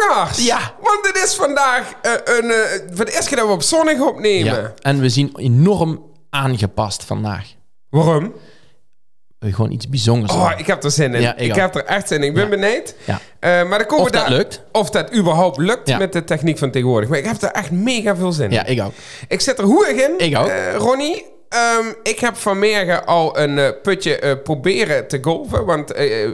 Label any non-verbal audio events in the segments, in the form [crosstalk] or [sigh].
Het! Ja. Want het is vandaag eh, een, eh, voor de eerste keer dat we op zonnig opnemen. Ja. En we zien enorm aangepast vandaag. Waarom? We gewoon iets bijzonders Oh, doen. ik heb er zin in. Ja, ik ik ook. heb er echt zin in. Ik ben benieuwd. Ja. Eh, maar dan komen Of we dat daar- lukt. Of dat überhaupt lukt Ja. met de techniek van tegenwoordig. Maar ik heb er echt mega veel zin in. Ja, ik ook. Ik zit er hoeig in. Ik ook. Eh, Ronnie, ehm, ik heb vanmorgen al een eh, putje eh, proberen te golven. Want eh, eh,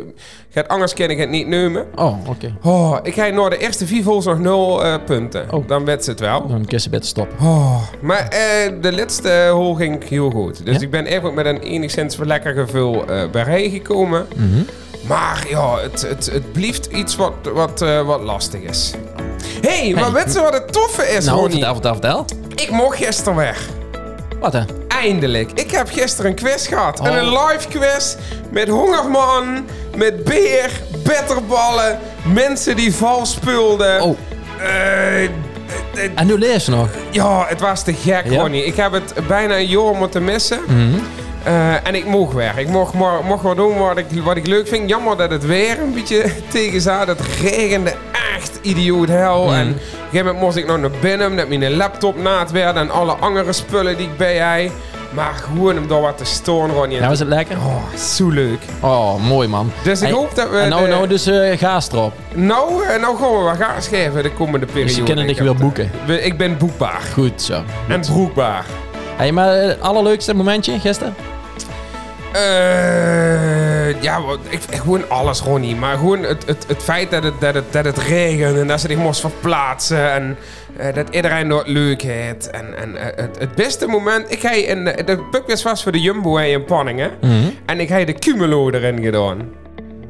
gaat anders kan ik het niet nemen. Oh, oké. Oh, ik ga naar de eerste vier holes nog nul punten. Oh. Dan werd ze het wel. Dan kun je beter stoppen. Oh, maar de laatste hole ging heel goed. Dus Ja? ik ben even met een enigszins lekker gevoel bij gekomen. Mhm. Maar ja, het, het, het blieft iets wat, wat, wat lastig is. hey, maar weet je wat het toffe is, Nou, Ronnie? vertel, vertel, vertel. Ik mocht gisteren weg. Wat hè? Eindelijk. Ik heb gisteren een quiz gehad. Oh. En een live quiz met Hongerman, met Beer, bitterballen, mensen die vals speelden. Oh, Eh, eh, eh, en nu leef je nog. ja, het was te gek, Ja? Ronnie. Ik heb het bijna een jaar moeten missen. Eh, en ik mocht weg. Ik mocht, maar, mocht doen wat ik, wat ik leuk vind. Jammer dat het weer een beetje [laughs] tegen zat. Het regende echt idioot hel. Mhm. En op een gegeven moment moest ik nog naar binnen. Dat mijn laptop naad werd. En alle andere spullen die ik bij jij. Maar gewoon om daar wat te storen, Ronnie. Ja, was het lekker? Oh, zo leuk. Oh, mooi man. Dus ik Hey, hoop dat we... En nou, de- nou dus eh gaas erop. nou, eh, nou gaan we wat gaan schrijven de komende periode. Dus je kunnen dich heb weer boeken. Ik ben boekbaar. Goed zo. En broekbaar. Hey, maar het allerleukste momentje gisteren? Eh, ja, ik, gewoon alles, Ronnie. Maar gewoon het, het, het feit dat het, dat, het, dat het regent en dat ze zich moest verplaatsen. En eh, dat iedereen dat leuk heeft. En, en eh, het, het beste moment... Ik ga in de, pubquiz was voor de Jumbo in Panningen. En ik heb de Cumulo erin gedaan.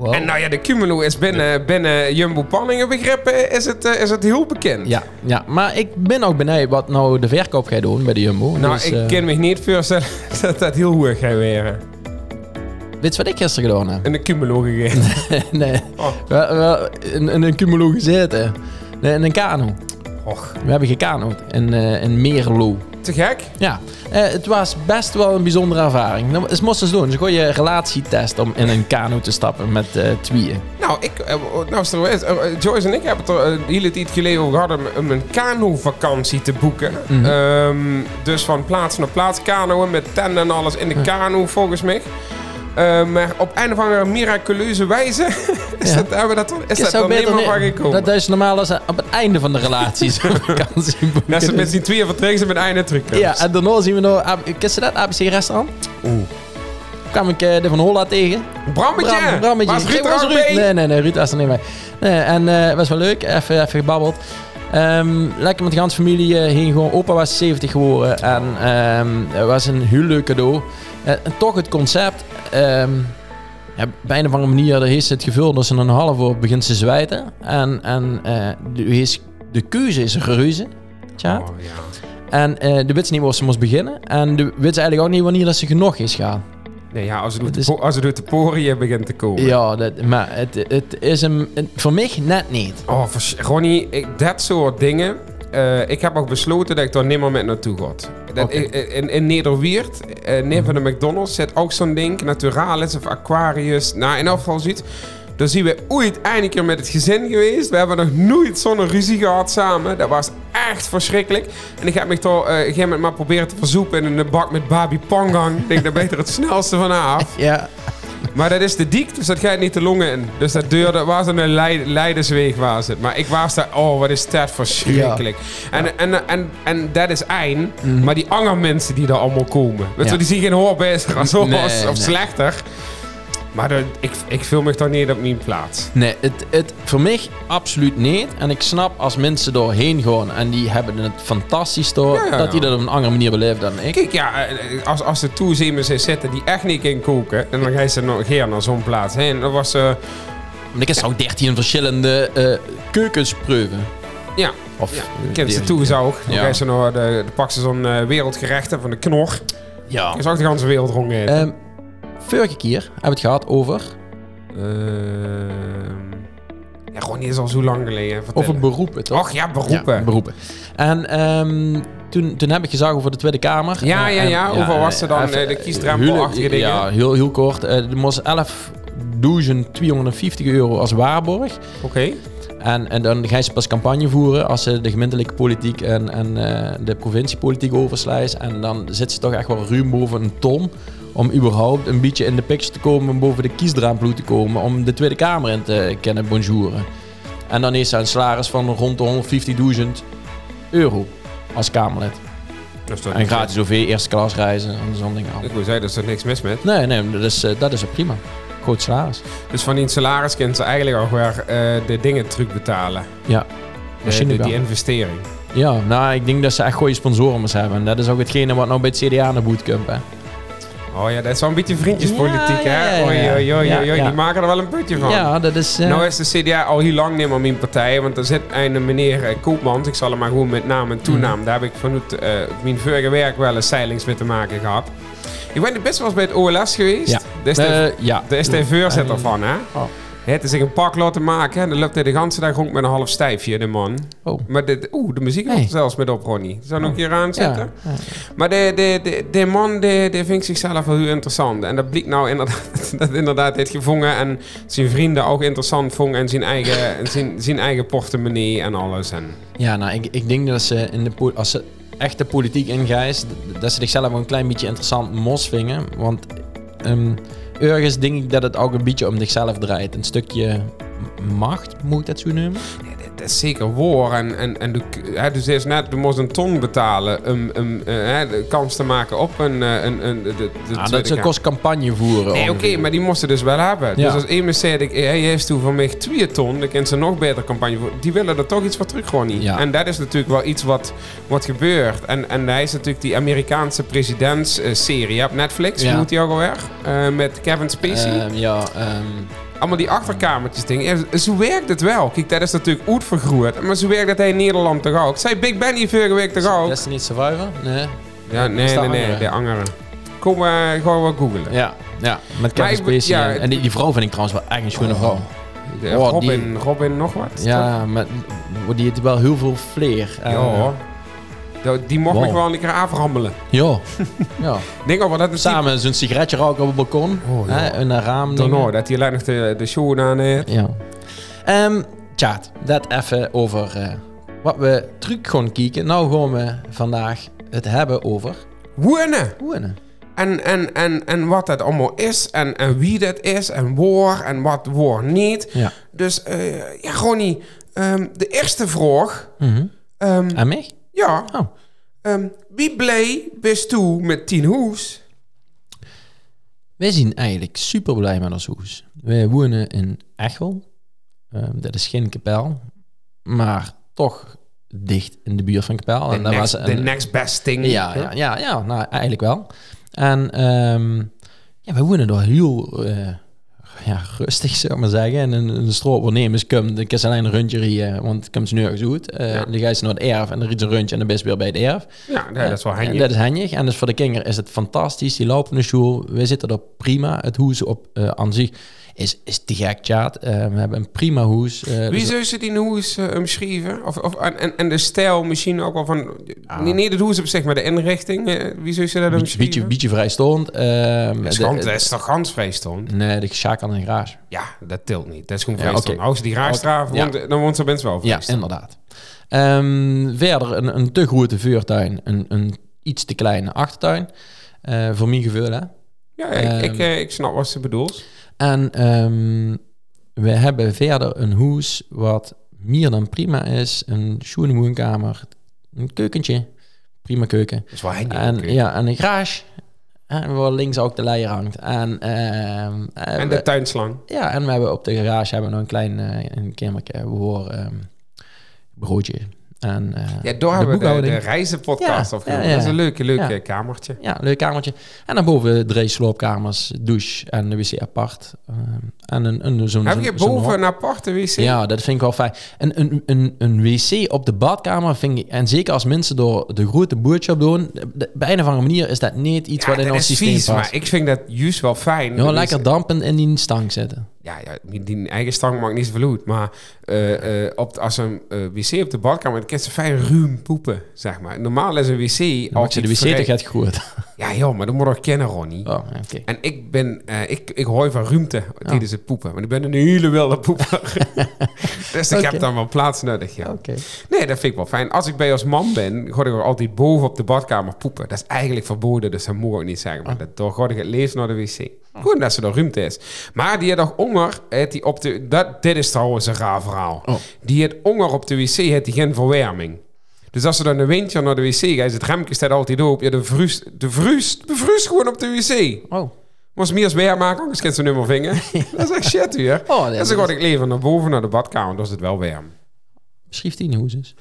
Wow. En nou ja, de Cumulo is binnen, binnen Jumbo Panningen begrippen... Is het, eh, is het heel bekend. Ja, ja, maar ik ben ook benieuwd wat nou de verkoop gaat doen bij de Jumbo. Nou, Dus, ik eh, kan me niet voorstellen [laughs] dat dat heel hoog gaat weer. Weet je wat ik gisteren gedaan heb? In de Cumulo gegeten. [laughs] nee, Oh. we, we, in, in een cumulo gezeten. Nee, in een kano. Och, We hebben gekanoed in, eh in Meerlo. Te gek. Ja, eh, het was best wel een bijzondere ervaring. Dat is moesten ze doen. Ze gooien een relatietest om in een kano te stappen met eh tweeën. Nou, ik, eh, nou Joyce en ik hebben het er een hele tijd geleden over gehad om, om een kano-vakantie te boeken. Mhm. Ehm, dus van plaats naar plaats kanoën met tenten en alles in de kano volgens mij. Eh, maar op een of andere miraculeuze wijze [laughs] is Ja. dat, hebben we dat, is dat niet van gekomen. Dat is normaal als op het einde van de relatie zo'n vakantie boeken. Dat ze met z'n tweeën vertrekken ze met einde terug. Ja, en daarna zien we nog... Ken je dat? ABC restaurant? Oeh. kwam ik eh, de Van Holla tegen. Brammetje! Bram- Brammetje. Was Ruud was Ruud. Nee, nee, nee, Ruud was er niet bij. Nee, en eh, het was wel leuk. Even, even gebabbeld. Ehm, lekker met de ganse familie eh, heen gewoon. Opa was 70 geworden. En ehm, het was een heel leuk cadeau. Eh, en toch het concept. ehm ja, op een of andere manier heeft het gevoel dat ze een half uur begint te zwijten. En, en eh, de, de keuze is reuze. Tja. Oh, ja. En eh, de ze niet waar ze moest beginnen. En de ze eigenlijk ook niet wanneer dat ze genoeg is gaan. Nee, ja, als het, Het is- als het de poriën begint te komen. Ja, dat, maar het, het is hem een- voor mij net niet. Oh, Ronnie, dat soort dingen. eh, ik heb ook besloten dat ik daar nimmer met naartoe ga. Dat, in, in, Nederweert, uh, neem van de McDonald's, zit ook zo'n ding. Naturalis of Aquarius. Nou, in elk geval zoiets. Daar zien we ooit een keer met het gezin geweest. We hebben nog nooit zo'n ruzie gehad samen. Dat was echt verschrikkelijk. En ik heb me toch eh, op een gegeven moment maar proberen te verzoepen in een bak met Babi Pangang. Ik denk, daar beter het snelste van af. [laughs] Ja. Maar dat is te dik, dus dat gaat niet de longen in. Dus dat duurde, was een leid, leidersweeg was het. Maar ik was daar, oh wat is dat verschrikkelijk. En, en, en, en dat is één, maar die andere mensen die daar allemaal komen. Weet je, die zien geen hoor Nee, of nee. slechter. Maar dat, ik, ik vul me toch niet op mijn plaats. Nee, het, het, voor mij absoluut niet. En ik snap als mensen doorheen gaan en die hebben het fantastisch door, Ja, ja, dat die dat op een andere manier beleven dan ik. Kijk, ja, eh, als, als er toezemers zitten die echt niet in koken, en dan gaan ze nog geen naar zo'n plaats heen. Dat was, eh, Want ik heb zo 13 verschillende eh keukens proeven. ja, Of, ja, eh, ze toe ook. Dan Ja. ze nog, de, de pakken ze zo'n eh, wereldgerechten van de knor. Ja. Je zag de hele wereld rond vorige keer hebben we het gehad over, Ehm, ja, gewoon niet is al zo lang geleden. Vertel. over beroepen, toch? Och ja, beroepen. Ja, beroepen. En ehm, toen, toen heb ik gezegd over de Tweede Kamer. Ja, Eh, ja, en- ja. Hoeveel was er dan, even, eh, de kiesdrempelachtige dingen? Ja, heel, heel kort. Eh, er moest 11 1250 euro als waarborg. Oké. En, en dan ga je pas campagne voeren als ze de gemeentelijke politiek en, en eh, de provinciepolitiek overslijst. En dan zit ze toch echt wel ruim boven een ton om überhaupt een beetje in de picture te komen, om boven de kiesdraamploeg te komen, om de Tweede Kamer in te kunnen bonjouren. En dan is ze een salaris van rond de 150.000 euro als Kamerlid. En gratis OV, eerste klas reizen en zo'n mis- Ik wil zeggen, daar is er niks mis met. Nee, nee, dat is, eh, dat is ook prima. Groot salaris. Dus van die salaris kunnen ze eigenlijk ook weer eh, de dingen terugbetalen. Ja, De, waarschijnlijk de- die investering. Ja, nou, ik denk dat ze echt goede sponsoren hebben. En dat is ook hetgene wat nou bij het CDA naar boet komt, hè. Oh ja, dat is wel een beetje vriendjespolitiek, Ja, hè? ja, ja. oei, oei. Die maken er wel een putje van. Ja, dat is... eh, Nou is de CDA al heel lang niet meer mijn partij, want er zit een meneer eh, Koopmans, ik zal hem maar gewoon met naam en toenaam, Mhm. daar heb ik vanuit eh, mijn vorige werk wel eens zeilings mee te maken gehad. Ik ben best wel eens bij het OLS geweest. Ja. Daar is de, eh, ja. is de voorzitter Eh, van, hè? Oh. Heeft zich een pak laten maken en dan loopt hij de hele dag rond met een half stijfje, de man. Oh. Maar de, oeh, de muziek was er zelfs met op, Ronnie. Zou nog een keer Ja, aanzetten? ja. Maar de, de, de, de man die, die vindt zichzelf wel heel interessant. En dat blijkt nou inderdaad, [laughs] dat inderdaad heeft gevonden. En zijn vrienden ook interessant vonden. En zijn eigen, en zijn, zijn eigen portemonnee en alles. En, Ja, nou, ik, ik denk dat ze in de als ze echt de politiek ingijst, dat ze zichzelf ook een klein beetje interessant mos vingen. Want ehm ergens denk ik dat het ook een beetje om zichzelf draait. Een stukje macht, moet ik dat zo noemen? Is zeker waar. En, en, en de, hè, dus is net, je moest een ton betalen om, om eh, hè, de kans te maken op een, eh, een, een, de, de Tweede dat ze kost campagne voeren. Nee, oké, maar die moesten dus wel hebben. Ja. Dus als iemand zei, ik, hij heeft toen van mij 2 ton, dan kan ze nog beter campagne voeren. Die willen er toch iets voor terug, gewoon niet. Ja. En dat is natuurlijk wel iets wat, wat gebeurt. En, en hij is natuurlijk die Amerikaanse presidentsserie op Netflix, Ja. hoe moet die ook alweer? Eh, met Kevin Spacey. Ehm, ja, ehm, Allemaal die achterkamertjes dingen. Ja, zo werkt het wel. Kijk, dat is natuurlijk uitvergroeid. Maar zo werkt het in Nederland toch ook. Zei Big Ben hier vorige week toch ook? Destiny Survivor? Nee. Ja, nee, dat nee, nee, de angeren. Kom, eh, gewoon wel googlen. Ja, ja. met Maar Kevin Spacey. ja, en- die, die vrouw vind ik trouwens wel echt een schone vrouw. De- Oh, Robin, Robin nog wat? Ja, maar die heeft wel heel veel flair. En, Ja. Die- Die mocht Wow. ik wel een keer aframmelen. [laughs] Ja. ja. Denk wel dat Samen zo'n sigaretje roken op het balkon. Oh, ja. hè, een raam. Nooit, dat hij alleen nog de, de show aan heeft. Ja. Chat, dat even over eh, wat we terug gaan kijken. Nou gaan we vandaag het hebben over Wonen! wonen. En, en, en, en wat dat allemaal is. En, en wie dat is. En waar. En wat waar niet. Ja. Dus eh ja, Ronnie. ehm, de eerste vraag. Mhm. ehm, En mij? Ja. Oh. ehm, wie blij bist toe met tien hoes? Wij zijn eigenlijk super blij met ons huis. Wij wonen in Echel. Ehm, dat is geen kapel, maar toch dicht in de buurt van kapel. De, En dat next, was the een- next best thing. Ja, ja, ja, ja nou, eigenlijk wel. En ehm ja, we wonen daar heel eh, ja, rustig, zou ik maar zeggen. En een, een stroopvernemers komt, ik is alleen een rondje rijden, want het komt ze nergens uit. Eh Ja. Dan ga je naar het erf en rijdt ze een rondje en dan je weer bij het erf. Ja, nee, dat is wel En handig. dat is handig. En dus voor de kinderen is het fantastisch. Die lopen naar school. We zitten er prima. Het huis op eh, aan zich is, is te gek, chat. Eh, we hebben een prima huis. Eh, Wie dus- zou ze die hoes eh, omschrijven? Of, of, en, en- de stijl misschien ook wel van... Nee, niet de hoes op zich, maar de inrichting. eh, wie zou ze dat omschrijven? beetje, beetje vrijstond. Ehm, Dat is, toch gans vrijstond? nee, de schaak aan een garage. Ja, dat tilt niet. Dat is gewoon Ja, vrijstond. oké. Als ze die ja. woont, dan woont ze best wel Ja, vrijstond. inderdaad. Ehm, verder een, een te grote vuurtuin. Een, een iets te kleine achtertuin. Eh, voor mijn gevoel, hè. Ja, ik, Ehm, ik, eh, ik snap wat ze bedoelt. En ehm, we hebben verder een huis wat meer dan prima is. Een schoene woonkamer, een keukentje, prima keuken. Dat is handig. En, ja, en een garage, en waar links ook de leier hangt. En, ehm, eh, En we- de tuinslang. ja, en we hebben op de garage hebben we nog een klein eh, een voor ehm broodje. En, eh, Ja, we de, boekhouding. de reizenpodcast Ja, opgenomen. ja, ja. Dat is een leuke, leuke kamertje. Ja, leuk kamertje. En daarboven drie sloopkamers, douche en de wc apart. Ehm, en een, een, zo'n, Heb je boven een aparte wc? Ja, dat vind ik wel fijn. En een, een, een wc op de badkamer vind ik... En zeker als mensen door de grote boodschap doen... de- Bij een of andere manier is dat niet iets wat in ons systeem vies, past. maar ik vind dat juist wel fijn. Ja, lekker dampend in die stank zitten. Ja, ja die, eigen stang maakt niet zoveel uit. Maar eh, eh, op, als een eh, wc op de badkamer, dan kan ze fijn ruim poepen, zeg maar. Normaal is een wc Dan ze altijd de wc toch gaat goed. Ja, joh, maar dat moet toch kennen, Ronnie. Oh. En ik ben, eh, ik, ik hoor van ruimte tijdens het poepen. Want ik ben een hele wilde poeper. [laughs] dus ik heb dan wel plaats nodig, ja. Oké. Nee, dat vind ik wel fijn. Als ik bij als man ben, ga ik altijd boven op de badkamer poepen. Dat is eigenlijk verboden, dus dat moet ik niet zeggen. Maar dat, dan ga ik het lezen naar de wc. Gewoon dat ze er ruimte is. Maar die had nog honger, die op de... Dat, dit is trouwens een raar verhaal. Oh. Die heeft honger op de wc, heeft die geen verwarming. Dus als ze dan een windje naar de wc gaat, is het remke staat altijd open. Ja, de vrust, de vrust, de vrust gewoon op de wc. Oh. Moest meer weer maken, anders kan ze nu maar vingen. [laughs] dat is echt shit hier. Oh, dat en zo is- ga ik leven naar boven naar de badkamer, dan is het wel warm. Beschrijf die hoe is.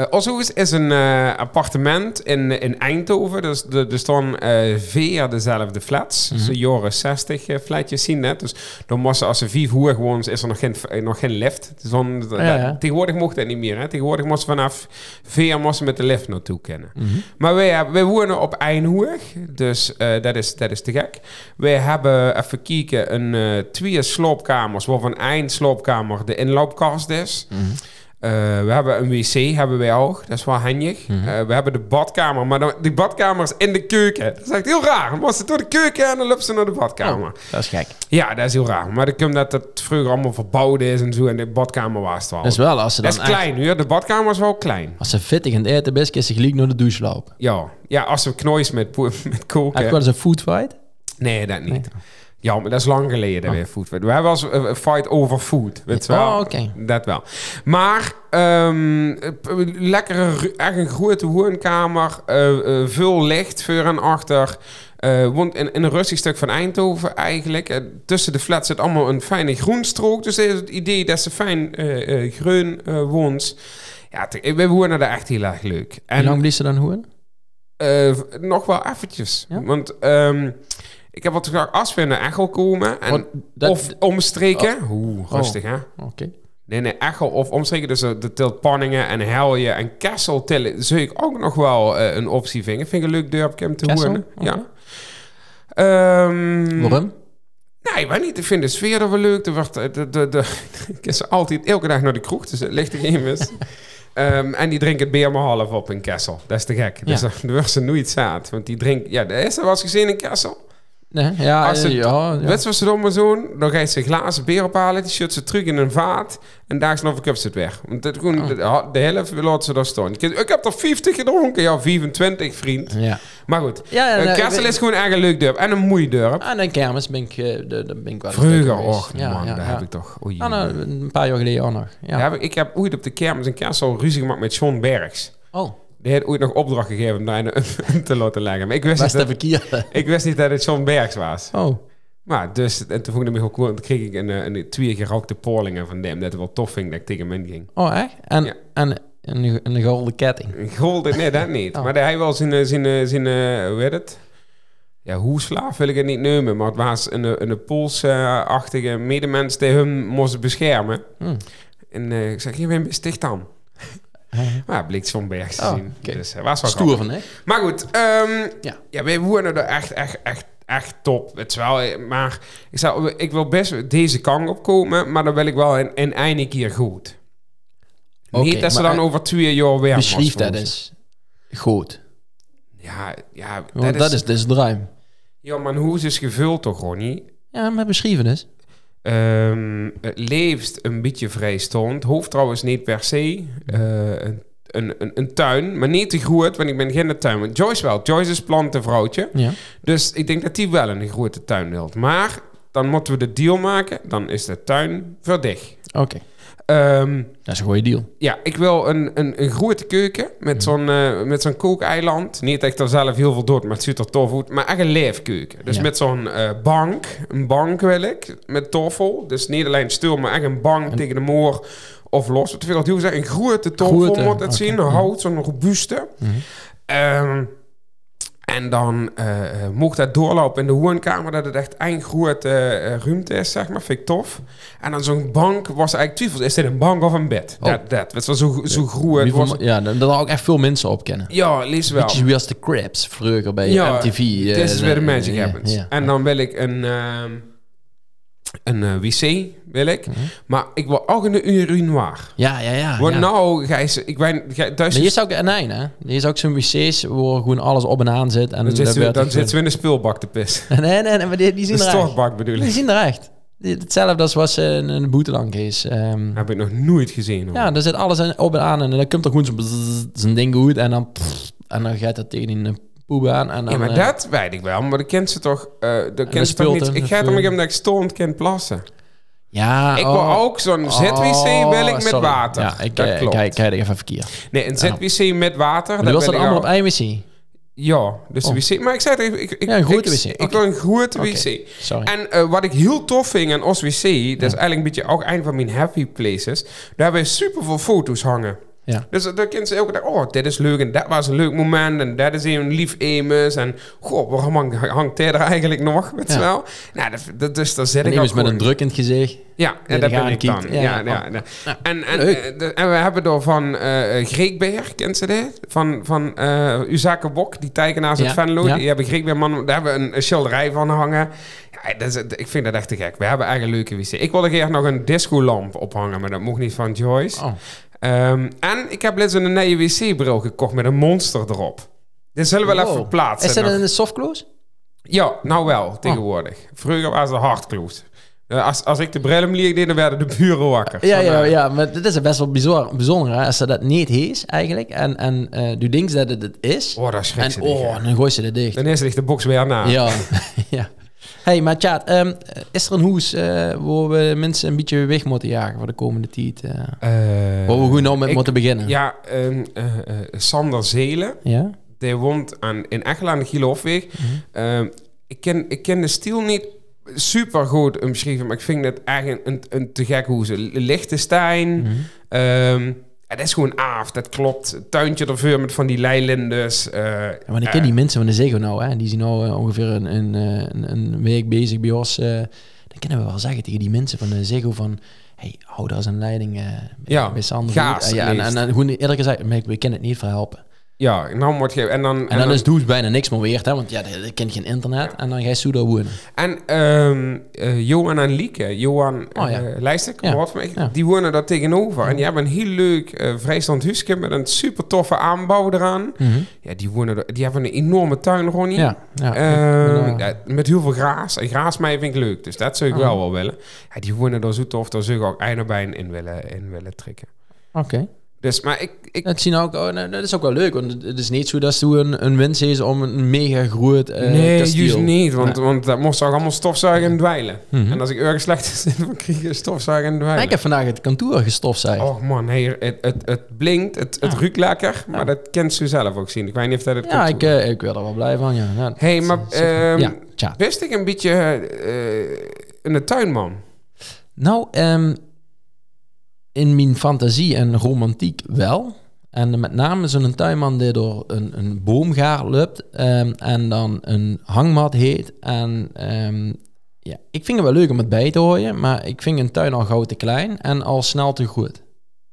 Uh, is een eh, appartement in, in Eindhoven. Dus de- er staan vier dezelfde flats. Dus jaren 60 eh, flatjes zien net. Dus dan moesten als ze vier hoog woont, is er nog geen, nog geen lift. Dus dan, Ja, ja. Tegenwoordig mocht dat niet meer. Hè? Tegenwoordig moesten vanaf vier moesten met de lift naartoe kennen. Mhm. Maar wij, wij wonen op Eindhoven. Dus dat, is, dat is te gek. Wij hebben even kijken een twee sloopkamers, waarvan één sloopkamer de inloopkast is. Mhm. Eh, we hebben een wc, hebben wij ook. Dat is wel handig. Mhm. Eh, we hebben de badkamer, maar dan, die badkamer is in de keuken. Dat is echt heel raar. Dan moesten door de keuken en dan lopen ze naar de badkamer. Oh, dat is gek. Ja, dat is heel raar. Maar dat komt dat het vroeger allemaal verbouwd is en zo. En de badkamer was het wel. Dat is wel als ze dan Dat is klein nu. De badkamer is wel klein. Als ze fittig het eten is, kan ze gelijk naar de douche lopen. Ja, ja als we knois met, [laughs] met Heb je koken. wel eens een food fight? Nee, dat niet. Nee. Ja, maar dat is lang geleden Oh. weer food. We hebben eens een fight over food. Weet je wel? Oh, oké. Dat wel. Maar p- lekkere, echt een grote woonkamer. eh, eh, veel licht voor en achter. Eh woont in, in een rustig stuk van Eindhoven eigenlijk. Eh, tussen de flats zit allemaal een fijne groenstrook. Dus het idee dat ze fijn eh eh, groen eh woont. Ja, te- we wonen daar echt heel erg leuk. En hoe lang blijft ze dan horen? Eh, nog wel eventjes. Ja? Want ehm, ik heb wat als we naar Echel komen en, dat- of omstreken... Oeh, Oh. rustig hè. Oké. Nee, nee, Echel of omstreken. Dus eh, de tilt Panningen en Helje en Kessel tillen... zou ik ook nog wel eh, een optie vinden. Vind ik een leuk dorpje om te. Oké. Ja. Ehm, Waarom? Nee, maar niet. Ik vind de sfeer er wel leuk. Er wordt, de, de, de, [laughs] ik is altijd elke dag naar de kroeg, dus het ligt er geen mis. [laughs] Ehm, en die drinken het bier maar half op in Kessel. Dat is te gek. Dus dan [laughs] wordt ze nooit zaad. Want die drinkt... Ja, is er wel eens gezien in Kessel? Nee, ja, Als het- ja, ja. Je wat ze dan? Dan gaat ze glazen bier ophalen, die shut ze terug in een vaat. En daar snel verkupt ze het weg. Want dat, gewoon, Oh. de, de helft laat ze daar staan. Ik, ik heb er 50 gedronken. Ja, 25, vriend. Ja. Maar goed. Ja, is gewoon echt een leuk dorp. En een moeie dorp. Aan een kermis ben ik, eh, de, de ben ik wel Vroeger, och man, daar heb ik toch... Oei, Ah, nou, een paar jaar geleden ook nog. Ja. Heb ik, ik heb ooit op de kermis in Kessel ruzie gemaakt met Sean Bergs. Oh, Die had ooit nog opdracht gegeven om daar een [laughs] te laten leggen. Maar ik wist, niet dat, ik wist niet dat het Sean Bergs was. Oh, Maar dus, en toen vond ik hem cool. Kreeg ik een, eh, een, twee gerookte polingen van hem. Dat het wel tof vind dat ik tegen hem in ging. oh echt? En, Ja. en een, een golden ketting. Een golden, nee, dat niet. Oh. Maar hij wel zijn, eh, zijn, eh, zijn, hoe heet het? Ja, hoeslaaf wil ik het niet noemen. Maar het was een, een, een Poolse-achtige medemens die hem moest beschermen. Hm. En ik zeg, je bent sticht dan. Maar ja, bleek zo'n berg te Oh, zien. Dus hij was wel Stoer grappig. van, hè? Maar goed, ehm, Ja. ja. wij wonen er echt, echt, echt, echt top. Het is wel, eh, maar ik, zou, ik wil best deze kant op komen, maar dan wil ik wel in, in einde keer goed. Oké, Niet dat ze maar, dan eh, over twee jaar weer Beschrijf was dat eens. Goed. Ja, ja, Want dat is, dus druim. Ja, maar hoe is gevuld toch, Ronnie? Ja, maar beschrijven is. Ehm, het leefst een beetje vrijstond. Hoeft trouwens niet per se. Eh, een, een, een, een tuin, maar niet te groot, want ik ben geen tuin. Want Joyce wel. Joyce is plantenvrouwtje. Ja. Dus ik denk dat die wel een grote tuin wilt. Maar dan moeten we de deal maken. Dan is de tuin verdicht. Oké. Ehm, Dat is een goede deal. ja, ik wil een, een, een grote keuken met zo'n eh, met zo'n kookeiland. Niet dat ik er zelf heel veel doe, maar het ziet er tof uit. Maar echt een leefkeuken. Dus Ja. met zo'n eh, bank. Een bank wil ik. Met toffel. Dus niet alleen stoel, maar echt een bank tegen de moor of los. Wat wil ik heel zeggen? Een grote toffel moet het oké. zien. Mhm. Hout, zo'n robuuste. Mhm. Ehm, en dan eh, eh, mocht dat doorlopen in de woonkamer, dat het echt een grote eh, ruimte is, zeg maar. Vind ik tof. En dan zo'n bank was eigenlijk twijfels. Is dit een bank of een bed? Oh. Dat, dat. Was zo, zo groot. Was, ja, dat dat ook echt veel mensen op kennen. ja, lees wel. Beetje zoals de Crabs vroeger bij Ja, MTV. eh, This is where the magic happens. En dan wil ik een... ehm, een eh, wc wil ik. Mhm. Maar ik wil ook een urinoir. Ja, ja, ja. Want ja. nou, Gijs, ik ben gij- thuis... Maar hier is ook een eind, hè? Hier is ook zo'n wc's waar gewoon alles op en aan zit. En dan zitten we, dan zitten we in de speelbak te pissen. [laughs] Nee, nee, nee, maar die, die zien De er echt. stortbak bedoel Die ik. zien er echt. Die- Hetzelfde als was een, een boetelang is. Ehm, Heb ik nog nooit gezien. Hoor. ja, daar zit alles op en aan. En dan komt er gewoon zo'n ding goed. En dan, pff, en dan gaat dat tegen die En dan, Ja, maar eh, dat weet ik wel. Maar dat kent ze toch... eh dat dat kent ze toch speelt niet... Ik ga dat, het om omdat ik stoned kan plassen. Ja, ik oh, wil ook zo'n ZWC wil ik met sorry. water. Ja, ik dat eh, klopt. kijk, kijk even verkeerd. Nee, een ZWC met water. Maar die was wil dat ik allemaal ook. op wc? Ja, dus Oh. de wc. Maar ik zei het even... Ik, ik, Ja, een ik, wc. Ik, Oké. wil een Oké. wc. Sorry. En eh, wat ik heel tof vind aan ons wc, dat is eigenlijk een beetje ook een van mijn happy places. Daar hebben we super veel foto's hangen. Ja. Dus daar kunnen ze elke dag, oh, dit is leuk en dat was een leuk moment en dat is een lief Emus en goh, waarom hangt, hangt hij er eigenlijk nog, weet Ja. wel? Nou, dat, dat, dus daar zit En ik ook met een druk in het gezicht. Ja, en dat ben ik dan. Ja, Ja, ja. Ja. En, eh, de- en we hebben door van eh Greekbeer, kent ze dit? Van, van eh Uzake Bok, die tekenaars uit Venlo. ja. Die hebben Greekbeer, man, daar hebben we een, schilderij van hangen. Ja, dat is, ik vind dat echt te gek. We hebben eigenlijk een leuke wc. Ik wilde graag nog een discolamp ophangen, maar dat mocht niet van Joyce. Oh. Ehm, en ik heb laatst een nieuwe wc-bril gekocht met een monster erop. Dit zullen we wel Wow. even plaatsen. Is dat nog. een softclose? Ja, nou wel, tegenwoordig. Vroeger was het hardclose. Eh, Als, als ik de bril hem liet, dan werden de buren wakker. Ja, ja, eh, ja, maar dit is best wel bizar, bijzonder hè, als ze dat niet is eigenlijk. En, en eh du denkt dat het het is. Oh, dat schrikt en ze niet, oh, dan gooi ze het dicht. Dan is ligt de box weer na. Ja, [laughs] ja. Hey, maar Tjaat, ehm, is er een hoes eh, waar we mensen een beetje weg moeten jagen voor de komende tijd? eh Eh, waar we goed nou met ik- moeten beginnen? Ja, eh, Sander Zelen, Ja? die woont aan, in Echelen aan de Gilofweg. Mhm. Ehm, ik, ken, ik ken de stil niet super goed omschreven, maar ik vind het eigenlijk een, een te gek hoes. Lichtenstein. Mhm. Dat is gewoon aaf, dat klopt. Tuintje ervoor met van die leilindes. eh Ja, want ik ken die mensen van de Zego nou, hè. Die zijn nou eh, ongeveer een, een, eh, een, week bezig bij ons. eh, dan kunnen we wel zeggen tegen die mensen van de Zego van... Hey, hou daar eens een leiding eh, bij, Ja, bij Sander. Eh, ja, en, en, en gewoon eerlijk gezegd, maar ik- we kunnen het niet verhelpen. Ja, nou wordt ge- en dan En, dan, is het hoes bijna niks meer weerd, hè. Want ja, je kent geen internet. En dan ga je daar wonen. En ehm, eh, Johan en Lieke, Johan Oh, ja. Lijstek, Ja. mij, Ja. die wonen daar tegenover. En die hebben een heel leuk eh, vrijstand huisje met een super toffe aanbouw eraan. Ja, die, wonen er- die hebben een enorme tuin, Ronnie. Ja. Ehm, eh, ja, met heel veel graas. En graasmaaien vind ik leuk, dus dat zou ik Oh. wel wel willen. Ja, die wonen daar zo tof, daar zou ik ook Einarbijn in willen, in willen trekken. Oké. Dus, maar ik... ik Dat zien ook, oh, dat is ook wel leuk, want het is niet zo dat ze een, een wens is om een mega groot eh nee, kasteel. juist niet, want, want dat moest ook allemaal stofzuigen en dweilen. Mhm. En als ik ergens slecht [laughs] zit, dan krijg je stofzuigen en dweilen. ik heb vandaag het kantoor gestofzuigd. Oh man, hey, het, het, het blinkt, het, het ruikt lekker, maar Ja. dat kent ze zelf ook zien. Ik weet niet of dat het ja, ik, eh, ik werd er wel blij van, ja. ja Hey, maar ehm, wist ik een beetje eh een tuinman? Nou, ehm, in mijn fantasie en romantiek wel. En met name zo'n tuinman die door een, een boomgaard loopt ehm, en dan een hangmat heet. En ehm, ja, ik vind het wel leuk om het bij te houden, maar ik vind een tuin al gauw te klein en al snel te groot.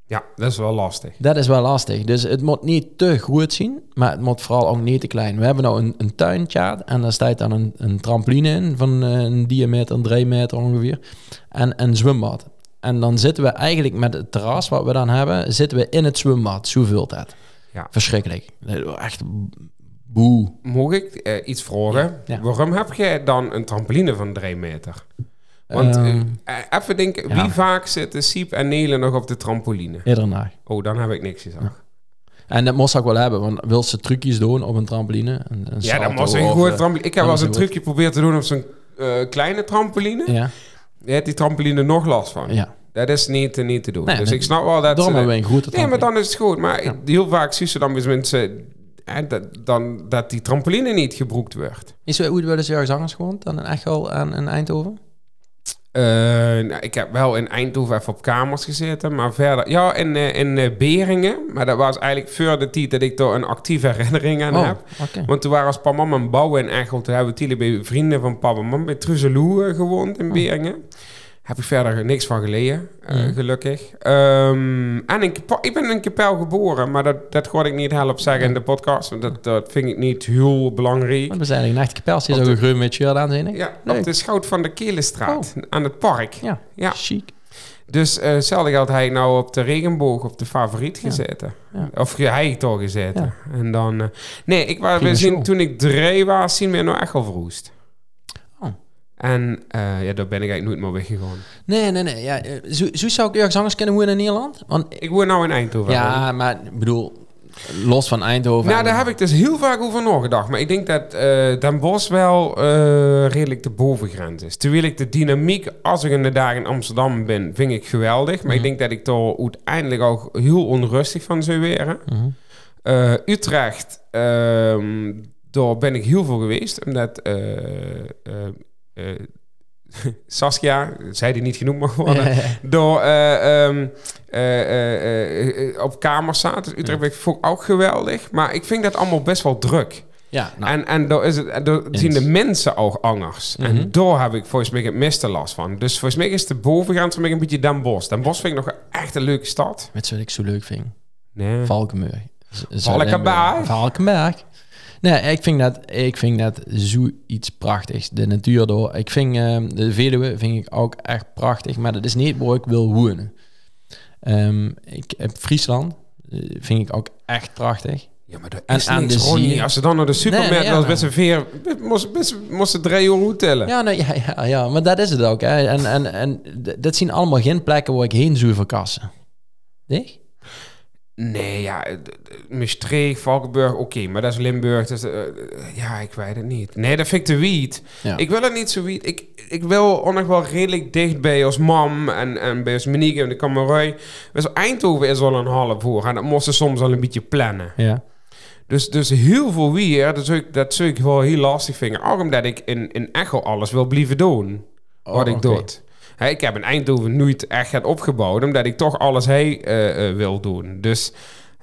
Ja, dat is wel lastig. Dat is wel lastig. Dus het moet niet te groot zien, maar het moet vooral ook niet te klein. We hebben nou een, een tuintje en daar staat dan een, een trampoline in van eh, een diameter, een 3 meter ongeveer. En een zwembad. En dan zitten we eigenlijk met het terras wat we dan hebben, zitten we in het zwembad. Zo vult dat. Ja. Verschrikkelijk. Echt boe. Mocht ik eh, iets vragen? Ja, ja. Waarom heb jij dan een trampoline van 3 meter? Want Ehm, eh, even denken, wie vaak zitten Siep en Nelen nog op de trampoline? Iedere dag. Oh, dan heb ik niks gezegd. En dat moest ik wel hebben, want wil ze trucjes doen op een trampoline? Een, een Ja, salto was een goede eh, trampoline. Ik heb wel eens een trucje geprobeerd te doen op zo'n eh, kleine trampoline. Ja, Je hebt die trampoline nog last van. ja. Dat is niet, niet te doen. Nee, dus nee, ik snap wel dat... Daarom ze- grote Nee, maar dan is het goed. Maar Ja. heel vaak zie je dan met mensen... dat, dan, dat die trampoline niet gebroekt wordt. Is er ooit wel eens ergens anders gewoond dan in Echel en in Eindhoven? Eh, nou, ik heb wel in Eindhoven even op kamers gezeten, maar verder... Ja, in, eh, in eh, Beringen. Maar dat was eigenlijk voor de tijd dat ik daar een actieve [laughs] herinnering aan Oh, heb. Want toen waren als papa en mam bouwen in Echel. Toen hebben we bij vrienden van papa en mam bij Truzeloe gewoond in Oh. Heb ik verder niks van geleden, eh, Mhm. gelukkig. Ehm, en Kepa- ik ben in Kapel geboren, maar dat, dat ga ik niet helpen zeggen in de podcast. Want dat, dat vind ik niet heel belangrijk. We zijn in echt je Op zo de- een groen met shirt aan zijn. Ja, Leuk. op de van de Kelenstraat, aan het park. Ja, Ja. chic. Dus eh hetzelfde had hij nou op de regenboog op de favoriet Ja. gezeten. Ja. Of ja, hij toch gezeten. En dan... eh, nee, ik was, we zien, toen ik drie was, zien we nou echt al verroest. En eh, ja, daar ben ik eigenlijk nooit meer weggegaan. Nee, nee, nee. Ja, eh, zo, zo zou ik ergens anders kunnen wonen in Nederland. Want, Ik woon nou in Eindhoven. ja, maar ik bedoel, los van Eindhoven. Nou, daar heb ik dus heel vaak over nagedacht. Maar ik denk dat eh Den Bosch wel redelijk de bovengrens is. Terwijl ik de dynamiek, als ik inderdaad in Amsterdam ben, vind ik geweldig. Maar ik denk dat ik daar uiteindelijk ook heel onrustig van zou worden. Mhm. Utrecht, ehm, daar ben ik heel veel geweest. Omdat [laughs] Saskia, zij die niet genoemd mag worden, door eh, ehm, eh, eh, eh, op kamers zaten. Dus Utrecht ik vond ik ook geweldig. Maar ik vind dat allemaal best wel druk. ja, nou, En, en daar, is het, daar zien de mensen ook anders. Mhm. En daar heb ik volgens mij het meeste last van. Dus volgens mij is de bovengrens voor mij een beetje Den Bosch. Den Bosch vind ik nog echt een leuke stad. weet je wat ik zo leuk vind? Nee. Valkenburg. Z- Valkenberg? Valkenberg. Nee, ik vind dat, ik vind dat zoiets prachtigs. De natuur door. Ik vind ehm, de Veluwe vind ik ook echt prachtig, maar dat is niet waar ik wil wonen. Ehm, ik heb Friesland eh, vind ik ook echt prachtig. Ja, maar dat En is aan niks, de Ronnie. zee- Als ze dan naar de supermarkt Nee, nee, ja, was, best een veer... Moest, best, moest ze drie euro tellen. Ja, nou, ja, ja, ja, maar dat is het ook. Hè. En, en, en dat zien allemaal geen plekken waar ik heen zou verkassen. Nee? Nee, ja, d- Maastricht, Valkenburg, oké, maar dat is Limburg. Dus, eh, ja, ik weet het niet. Nee, dat vind ik te wiet. Ja. Ik wil het niet zo wiet. Ik, ik wil ook nog wel redelijk dicht bij als mam en, en bij als Monique en de kamerui. Dus Eindhoven is al een half uur en dat moesten soms al een beetje plannen. Ja. Dus, dus heel veel weer, dat zou ik, dat zou ik wel heel lastig vinden. Ook omdat ik in, in Echo alles wil blijven doen. wat Oh, ik oké. doe. Ik heb in Eindhoven nooit echt het opgebouwd, omdat ik toch alles hij eh, eh, wil doen. Dus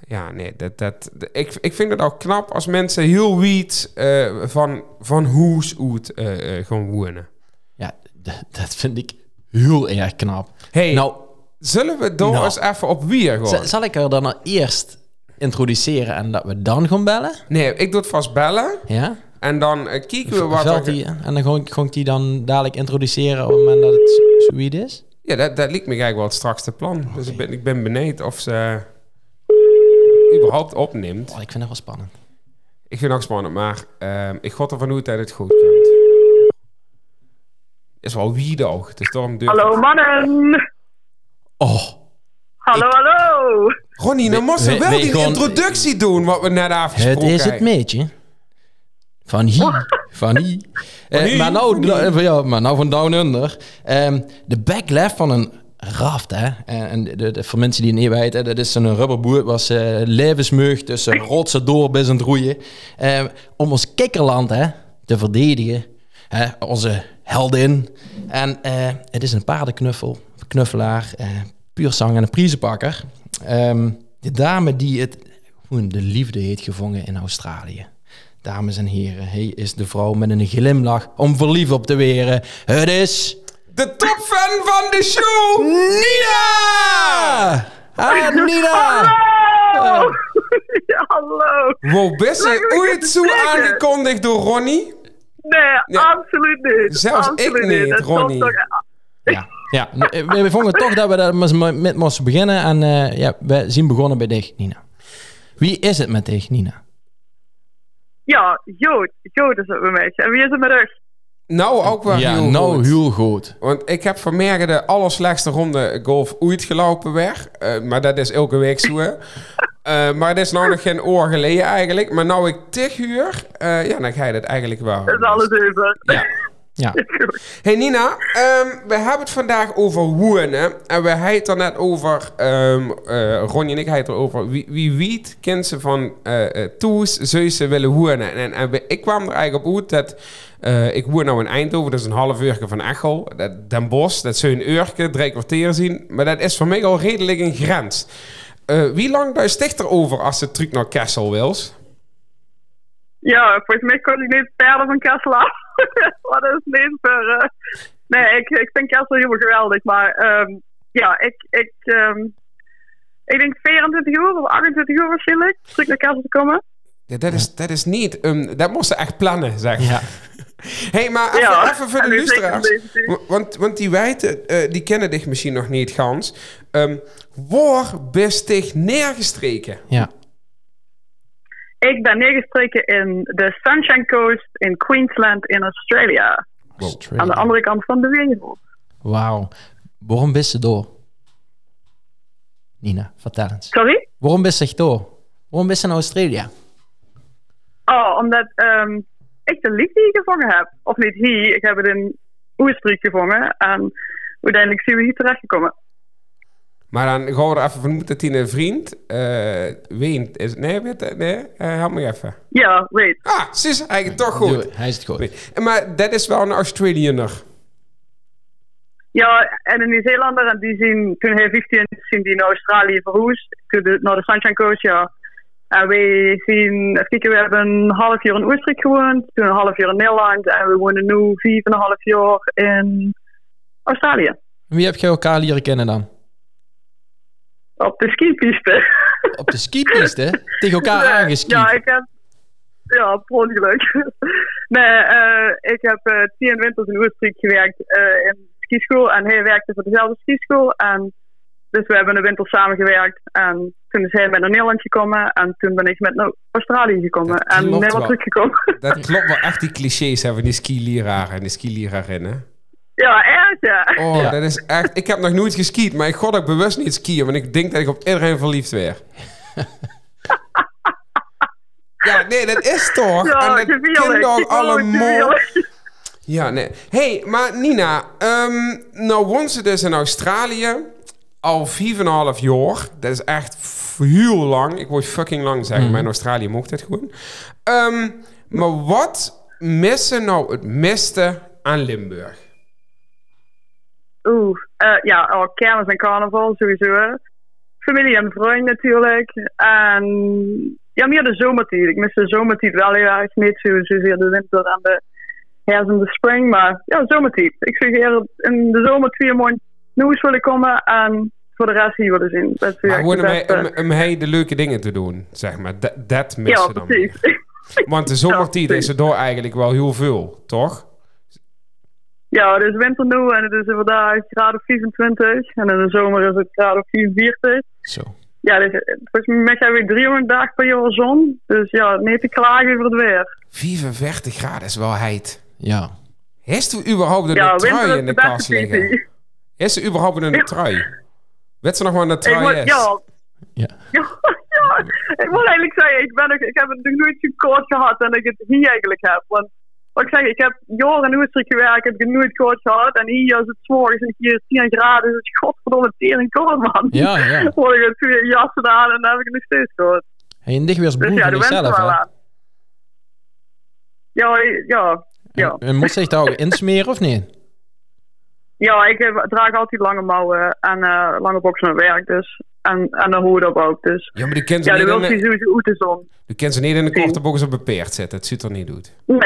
ja, nee, dat, dat, ik, ik vind het ook knap als mensen heel wiet eh, van, van hoes uit gaan wonen. Ja, dat vind ik heel erg knap. Hey, Nou, zullen we door nou. eens even op wier z- gaan? zal ik er dan nou eerst introduceren en dat we dan gaan bellen? Nee, ik doe het vast bellen Ja? En dan eh, kijken we wat Velt er... die, en dan ga ik, ga ik die dan dadelijk introduceren op het moment dat het zo- zoiets is? Ja, dat, dat liep me eigenlijk wel het strakste plan. Dus ik ben, ik ben benieuwd of ze überhaupt opneemt. Oh, ik vind het wel spannend. Ik vind het ook spannend, maar ehm, ik god ervan uit dat het goed komt. Is wel wie toch, dus daarom durf Hallo mannen! Oh, Hallo, hallo! Ronnie, dan moesten we we- wel we die introductie doen wat we net het afgesproken is het hebben. meetje. Van hier. Van hier. Eh, hier, maar, nou, nou, ja, maar nou van Down Under. Ehm, de backlash van een raft, hè. En en de, de, voor mensen die het niet weten, dat is een rubberboot was eh levensmeug tussen rotsen door het roeien. Ehm, om ons kikkerland hè, te verdedigen. Hè, onze heldin. En eh, het is een paardenknuffel, knuffelaar, eh puur zang en een prijzenpakker. Ehm, de dame die het, de liefde heeft gevangen in Australië. Dames en heren, hij is de vrouw met een glimlach om verliefd op te weren. Het is... De topfan van de show! Nina! Ah, Nina! Hallo! Ja, hallo! Wow, best ooit zo aangekondigd door Ronnie? Nee, Ja. absoluut niet. Zelfs ik absoluut niet, Dat was Ronnie. toch- Ja, ja. We, we vonden toch dat we daar met moesten beginnen. En eh, ja, we zien begonnen bij dich, Nina. Wie is het met dich, Nina? Ja, Jood. Jood is het bij mij. En wie is het met rug? Nou, ook wel ja, heel nou goed. heel goed. Want ik heb vanmorgen de allerslechtste ronde golf ooit gelopen weg. Eh, maar dat is elke week zo. hè. [laughs] Eh, maar dat is nou nog geen oor geleden eigenlijk. Maar nou ik tig uur, eh, ja, dan ga je dat eigenlijk wel. Dat is alles over. Ja. [laughs] Ja. [laughs] Hey Nina, ehm, we hebben het vandaag over woenen. En we hebben het net over, eh, Ronnie en ik hebben het erover, wie, wie weet kent ze van eh, Toes, zou ze willen wonen. En, en we- ik kwam er eigenlijk op uit dat, ik woon nou in Eindhoven, dat is een half uurtje van Echel. Dat, Den Bosch, dat zou een uurtje, drie kwartier zien. Maar dat is voor mij al redelijk een grens. Wie lang daar sticht er over als ze terug naar Kessel wils? Ja, volgens mij kon ik niet verder van Kessel af. Dat is niet voor... Nee, ik, ik vind kerst wel helemaal geweldig. Maar ehm, ja, ik, ik, ehm, ik denk 24 uur of 28 uur waarschijnlijk. Terug naar kerst te komen. Ja, dat, is, dat is niet... ehm, dat moesten echt plannen, zeg maar. Ja. [laughs] hey, maar even, Ja, even voor de luisteraars. Want, want die wijten, eh, die kennen dich misschien nog niet gans. Ehm waar dich neergestreken? ja. Ik ben neergestreken in de Sunshine Coast in Queensland in Australia. Australia. Aan de andere kant van de wereld. Wauw. Waarom bist ze door? Nina, vertel eens. Sorry? Waarom bist je door? Waarom bist je in Australië? Oh, omdat ehm, ik de liefde gevangen heb. Of niet hier, ik heb het in Oestrijk gevangen. En uiteindelijk zijn we hier terechtgekomen. Maar dan gaan we er even vanuit dat hij een vriend uh, weent. Is, nee, weet nee, uh, help me even. Ja, weet. Ah, ze is eigenlijk toch goed. Hij is het goed. Weet- Maar dat is wel een Australianer. Ja, en een Nieuw-Zeelander. En die zien, toen hij 15 is, zien die naar Australië verhuisd. Toen de- Naar de Sunshine Coast, ja. En wij zien, even kijken, we hebben een half jaar in Oostenrijk gewoond. Toen een half jaar in Nederland. En we wonen nu vier en een half jaar in Australië. Wie heb je elkaar leren kennen dan? Op de skipiste. [laughs] Op de skipiste? Tegen elkaar aangeskiet? Ja, ik heb... Ja, per ongeluk. [laughs] nee, eh, ik heb eh tien winters in Oostenrijk gewerkt eh, in de skischool. En hij werkte voor dezelfde skischool. En dus we hebben een winter samengewerkt. En toen is hij met naar Nederland gekomen. En toen ben ik met naar Australië gekomen. En Nederland teruggekomen. Dat [laughs] klopt wel echt die clichés hebben die skileraren en die skilerarinnen. Ja, echt ja. Oh, Ja. dat is echt... Ik heb nog nooit geskiet, maar ik god ook bewust niet skiën. Want ik denk dat ik op iedereen verliefd werd. [laughs] ja, nee, dat is toch? Ja, en dat Oh, allemaal... Ja, nee. hey, maar Nina, ehm, nou woont ze dus in Australië al 4,5 jaar. Dat is echt heel lang. Ik word fucking lang zeggen, maar in Australië mocht het gewoon. Ehm, maar wat missen nou het meeste aan Limburg? Oeh, eh, ja, oh, kermis en carnaval sowieso. Familie en vrienden natuurlijk. En ja, meer de zomertijd. Ik mis de zomertijd wel heel erg. Niet zo- zozeer de winter en de herfst en de spring. Maar ja, zomertijd. Ik hier in de zomer twee maanden nieuws willen komen. En voor de rest hier willen zien. Dat Maar gewoon om, beste. om, om hij de leuke dingen te doen, zeg maar. Dat, dat Ja, missen dan precies. [laughs] Want de zomertijd Ja, is er door eigenlijk wel heel veel, toch? Ja, het is winter nu en het is vandaag graad of 25. En in de zomer is het graad of 44. Zo. Ja, dus, eh, volgens mij hebben we 300 dagen per jaar zon. Dus ja, niet te klagen voor het weer. 45 graden is wel heet. Ja. Heeft u überhaupt een Ja, trui in de kast liggen? Is er überhaupt een trui? Weet ze nog wat een trui moet, is? ja, Ja. ja, [laughs] ja, ik moet eigenlijk zeggen, ik, ben ik heb het nog nooit zo kort gehad en ik het hier eigenlijk heb. Want wat ik zeg, ik heb jaren in Oostenrijk gewerkt, heb ik nooit kort gehad. En hier is het 's morgens en hier is 10 graden, dus godverdomme tering kort man. Ja, ja. [laughs] Dan word ik twee jassen aan en dan heb ik het nog steeds. Hey, en dicht weer eens Dus broer ja, van jezelf, hè? Ja, ja, ja. En moest zich daar ook insmeren of niet? Ja, ik heb- draag altijd lange mouwen en eh, lange boksen naar werk, dus. En, en een hoed op ook, dus. Ja, maar die kent ze Ja, niet, in wil de, je sowieso uit de zon. die kent ze niet in de korte box op een peert zetten. Het ziet er niet uit. Nee.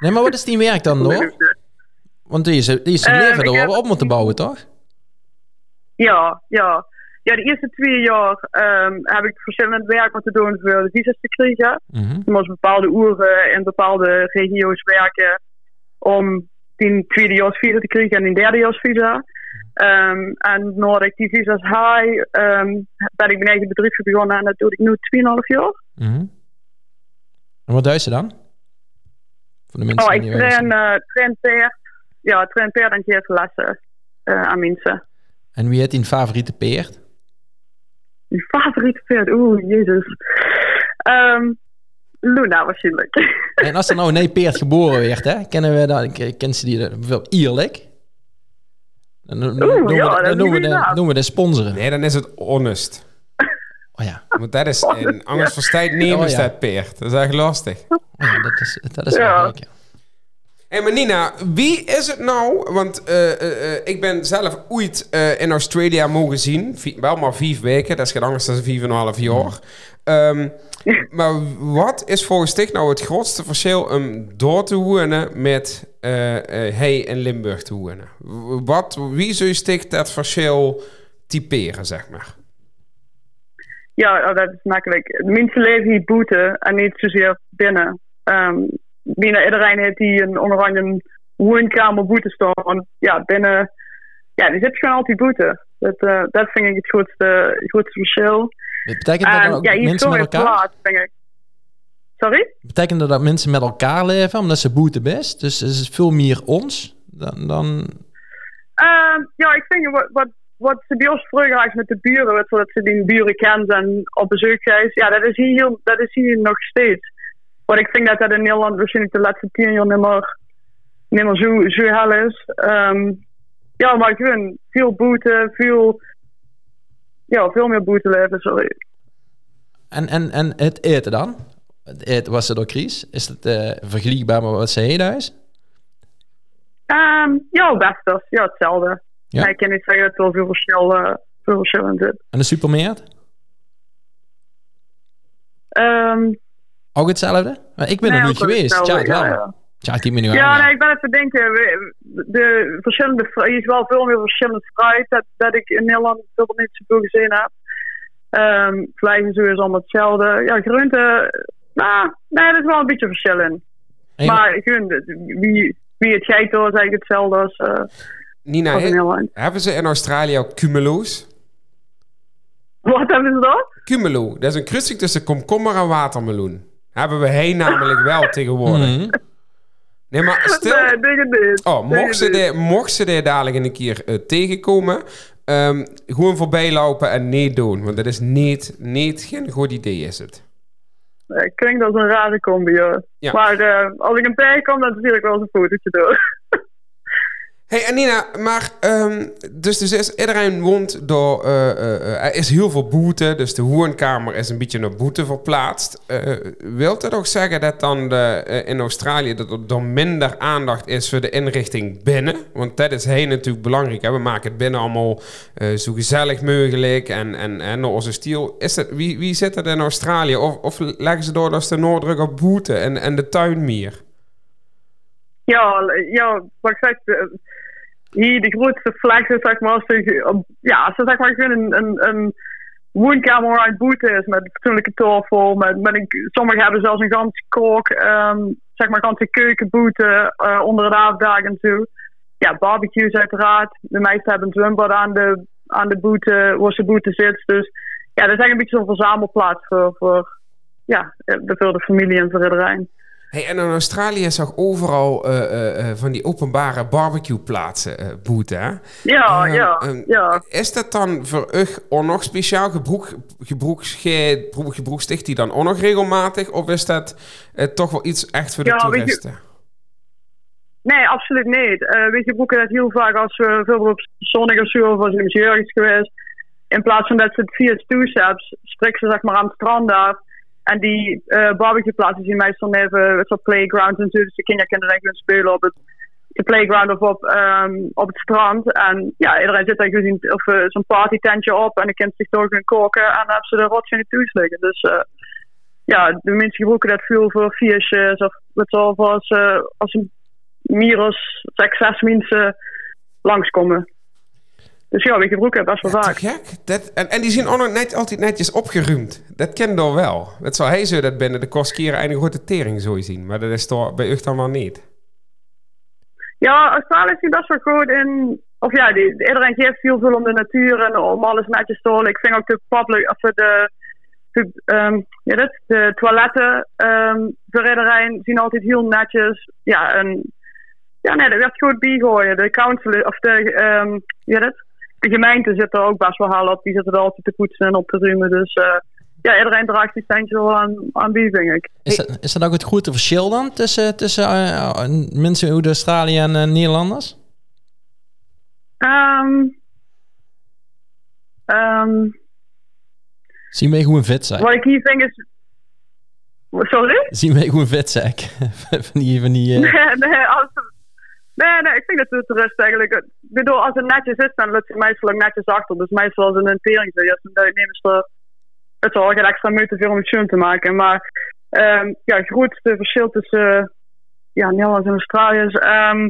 Nee, maar wat is die werk dan, [laughs] hoor? Want die is, die is zijn Eh, leven er heb- wel op moeten bouwen, toch? Ja, ja. Ja, de eerste twee jaar ehm, heb ik verschillend werk moeten doen voor de visas te krijgen. Je moest bepaalde uren in bepaalde regio's werken om visa te krijgen en een derdejaars visa. Ehm, en nadat ik die visa's had, ehm, ben ik mijn eigen bedrijf begonnen en dat doe ik nu 2,5 jaar. Mhm. En wat duist ze dan? Voor de mensen Oh, ik train, eh train paard. Ja, train paard en geef lessen eh, aan mensen. En wie heeft die favoriete peert? Mijn favoriete paard? Oeh, jezus. Ehm, Luna waarschijnlijk. [laughs] En als er nou een peert geboren werd, hè, kennen we dan, k- kennen ze die bijvoorbeeld eerlijk? Dan noemen, ja, we, dat dan noemen, we de, goede naam. noemen we de sponsoren. Nee, dan is het honest. Oh ja, Want dat is in anders verstijt nemen Oh, ja. staat peert. Dat is eigenlijk lastig. oh ja dat is, dat is Ja. wel leuk, ja. Hé, maar Nina, wie is het nou? Want eh, eh, eh, ik ben zelf ooit in Australië mogen zien. Wel maar vier weken, dat is geen anders dan vier en een half jaar. Ehm, [laughs] maar wat is volgens dich nou het grootste verschil om door te wonen met hij in Limburg te wonen? Wat, wie zou je dat verschil typeren, zeg maar? Ja, oh, dat is makkelijk. De mensen leven hier buiten en niet zozeer binnen. Um, bijna iedereen heeft die een een woonkamer buiten staan. Ja, binnen, ja, die zit gewoon altijd buiten. Dat, eh, dat vind ik het grootste, het grootste verschil. Betekent dat ook ja, mensen met elkaar? vind ik. Sorry? Betekent dat dat mensen met elkaar leven, omdat ze boete best? Dus is het veel meer ons dan... dan... Ehm, ja, ik vind wat, wat, wat ze bij ons vroeger had met de buren, weet je, dat ze die buren kent en op bezoek gaat, ja, dat is, hier, dat is hier nog steeds. Maar ik vind dat dat in Nederland waarschijnlijk de laatste tien jaar niet meer, niet meer zo, zo hel is. Ehm, ja, maar gewoon veel boete, veel, ja, veel meer boete leven, sorry. En, en, en het eten dan? Het eten was er door Chris. Is het eh, vergelijkbaar met wat ze heden thuis? Ehm, ja, best wel. Ja, hetzelfde. Ja? Ik kan niet zeggen dat er wel veel verschil, eh, veel verschil in zit. En de supermarkt? Ehm, Ook hetzelfde? Maar ik ben nee, er niet geweest. Ja, wel. ja, Ja, ja. ik die me nu Ja, nee, ik ben even denken. De verschillende, je is wel veel meer verschillend fruit dat, dat ik in Nederland veel niet zoveel gezien heb. Ehm vlees en zo is allemaal hetzelfde. Ja, groenten, nou, nee, er is wel een beetje verschil in. En- Maar groenten, wie, wie het geit door is eigenlijk hetzelfde als, eh Nina, als in he- Nederland. hebben ze in Australië ook cumulo's? Wat hebben ze dat? Cumulo, dat is een kruising tussen komkommer en watermeloen. Hebben we heen namelijk wel [laughs] tegenwoordig. Mhm. Nee, maar stil... Nee, niet. Oh, mocht ze, die, mocht ze dadelijk een keer eh, tegenkomen, ehm, gewoon voorbij lopen en niet doen. Want dat is niet, niet geen goed idee, is het. Nee, klinkt als een rare combi, hoor. Ja. Maar eh, als ik een tegenkom, dan stuur ik wel eens een fotootje door. [laughs] hey, Anina, maar ehm, dus, dus is, iedereen woont door, eh, er is heel veel boete, dus de woonkamer is een beetje naar boete verplaatst. Eh wilt dat ook zeggen dat dan de, in Australië dat er dan minder aandacht is voor de inrichting binnen? Want dat is heen natuurlijk belangrijk. Hè? We maken het binnen allemaal zo gezellig mogelijk en, en, en onze stijl. Is dat, wie, wie zit dat in Australië? Of, of leggen ze door dat ze de noordruk op boete en, en de tuin meer? Ja, ja, wat ik de- hier de grootste flex is zeg maar op- ja, er zeg maar een, een, een woonkamer een boete is met een fatsoenlijke tafel, met, met een, sommigen hebben zelfs een ganse kook, ehm, zeg maar ganse keukenboete eh, onder de avonddag en zo. Ja, barbecues uiteraard. De meesten hebben een zwembad aan de, aan de boete, waar ze boete zit. Dus ja, dat is eigenlijk een beetje zo'n verzamelplaats voor, voor ja, de, voor de familie en voor iedereen. Hey, en in Australië ook overal eh, eh, eh, van die openbare barbecueplaatsen boete, hè? Ja, Eh, ja, ehm, ja. Is dat dan voor u nog speciaal gebroek, gebroeksticht die dan ook nog regelmatig? Of is dat toch wel iets echt voor de Ja, weet je- toeristen? Nee, absoluut niet. Weet je, boeken dat heel vaak als we veel op zonnig of zo, of als is geweest. In plaats van dat ze het via toesaps, sprikken ze zeg maar aan het strand af. En die eh barbecueplaatsen zien meestal even soort playgrounds en zo. Dus de kinderen kunnen dan gewoon spelen op het de playground of op, ehm, op het strand. En ja, iedereen zit daar gezien of eh, zo'n partytentje op en dan kind zich toch gaan koken en dan hebben ze de rots in de. Dus eh, ja, de mensen gebruiken dat veel voor feestjes of wat zo, als, eh, als een zes, zes mensen langskomen. Dus ja, we gebruiken het wel Ja, vaak. Dat, en, en die zien ook nog net, altijd netjes opgeruimd. Dat ken je wel. Dat zou hij zo dat binnen de kostkeren een grote tering zo zien. Maar dat is toch bij u dan wel niet. Ja, Australië hier best wel goed in. Of ja, die, iedereen geeft heel veel om de natuur en om alles netjes te houden. Ik vind ook de public, of de, de, ehm, ja, dat, de toiletten ehm voor iedereen zien altijd heel netjes. Ja, en ja, nee, dat werd goed bijgooien. De council, of de, ehm ja, dat, de gemeente zit er ook best wel hal op. Die zitten er altijd te poetsen en op te ruimen. Dus eh, ja, iedereen draagt die steentje wel aan, aan bij, vind ik. Is dat, is dat ook het grote verschil dan tussen, tussen eh, mensen uit Australië en eh, Nederlanders? Ehm ehm Zien wij gewoon vet zijn. Wat ik hier vind is. Sorry? Zien wij gewoon vet, zeg. [laughs] van die... Van die eh, [laughs] Nee, nee, als, nee, nee, ik vind het te rust eigenlijk. Ik bedoel, als het netjes is, dan lukt het meestal ook netjes achter. Dus meestal als een tering zit, ja, dan nemen ze het zal geen extra moeite veel om het schoon te maken. Maar ehm, ja, het grootste verschil tussen ja, Nederland en Australië is... ehm,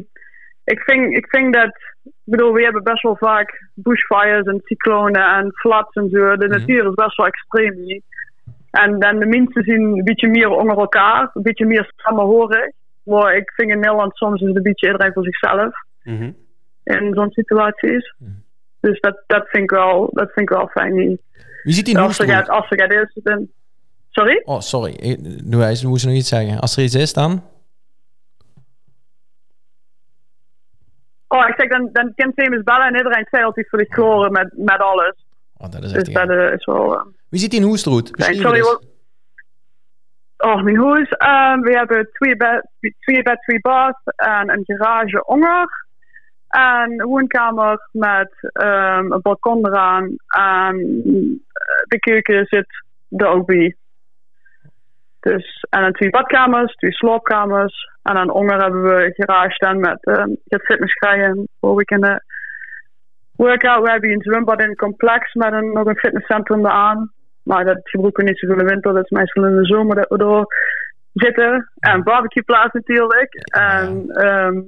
ik, vind, ik vind dat... Ik bedoel, we hebben best wel vaak bushfires en cyclonen en floods en zo. De natuur is best wel extreem hier. En dan de mensen zien een beetje meer onder elkaar, een beetje meer samenhorig. Maar ik vind in Nederland soms is het een beetje iedereen voor zichzelf Mhm. in zo'n situaties. Dus dat, dat, vind ik wel, dat vind ik wel fijn. Wie ziet die Als er gaat, als er gaat is, dan... Sorry? Oh, sorry. Doe hij, moest nog iets zeggen. Als er iets is, dan... Oh, ik zeg, dan, dan kan Temus bellen en iedereen zei altijd voor de kloren met, met alles. Oh, dat is echt Dus dat eh, is wel... eh, Wie ziet die in Hoestroet? Sorry, wat... Oh, mijn huis. ehm, we hebben twee bed, twee bed, bath en een garage onder. En een woonkamer met ehm, een balkon eraan. En eh, de keuken zit er ook bij. Dus, en dan twee badkamers, twee slaapkamers. En dan onder hebben we een garage staan met ehm het fitnesskrijgen voor we kunnen workout. We hebben een zwembad in het complex met een, nog een fitnesscentrum eraan. Maar dat gebruiken we niet zoveel in de winter. Dat is meestal in de zomer dat we door zitten. En barbecueplaats natuurlijk. En ehm,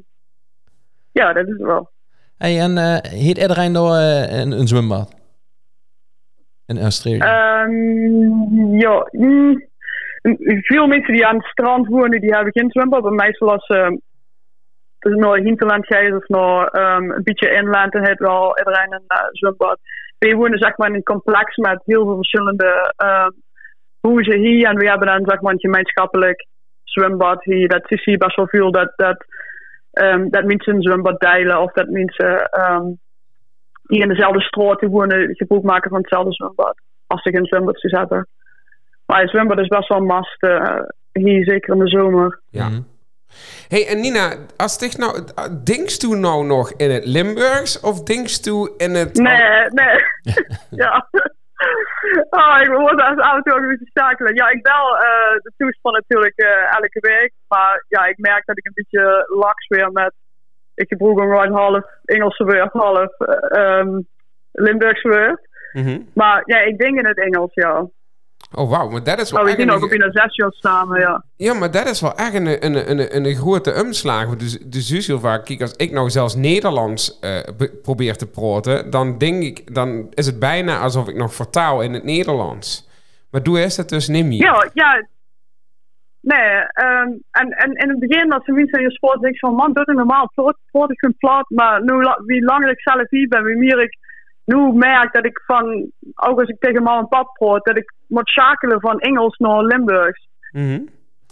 ja, dat is het wel. Hey, en eh heet iedereen door eh, een, een zwembad? In Australië? Ehm, ja, mm, veel mensen die aan het strand wonen, die hebben geen zwembad. Maar meestal als ze dus naar hinterland gaan of naar ehm, een beetje inland, dan heeft wel iedereen een eh, zwembad. Wij wonen zeg maar in een complex met heel veel verschillende ehm huizen hier. En we hebben dan zeg maar een gemeenschappelijk zwembad hier. Dat zie je best wel veel dat, dat, ehm, dat mensen een zwembad delen of dat mensen ehm, die in dezelfde straat wonen gebruik maken van hetzelfde zwembad. Als ze geen zwembadjes hebben. Maar het zwembad is best wel mast eh, hier, zeker in de zomer. Ja. Hey, en Nina, als dich nou, denkst u nou nog in het Limburgs of denkst u in het... Nee, nee. [laughs] ja. Oh, ik word als af en toe ook een beetje stakelen. Ja, ik bel eh, de toespan natuurlijk eh, elke week. Maar ja, ik merk dat ik een beetje laks weer met... Ik gebruik gewoon half Engelse woord, half eh, ehm, Limburgse woord. Mhm. Maar ja, ik denk in het Engels, ja. Oh, wauw, maar dat is wel Maar we zien ook een- op in een zesje samen, ja. Ja, maar dat is wel echt een, een, een, een, een grote omslag. Dus, dus heel vaak, kijk, als ik nou zelfs Nederlands be- probeer te praten, dan denk ik, dan is het bijna alsof ik nog vertaal in het Nederlands. Maar doe is het dus niet meer. Ja, ja. Nee, ehm, en, en in het begin als de mensen in je sport denk ik van man, doe het normaal, praat praat ik gewoon plat. Maar nu, wie langer ik zelf hier ben, wie meer ik nu merk dat ik van, ook als ik tegen mam en pap praat, dat ik moet schakelen van Engels naar Limburgs. Mhm.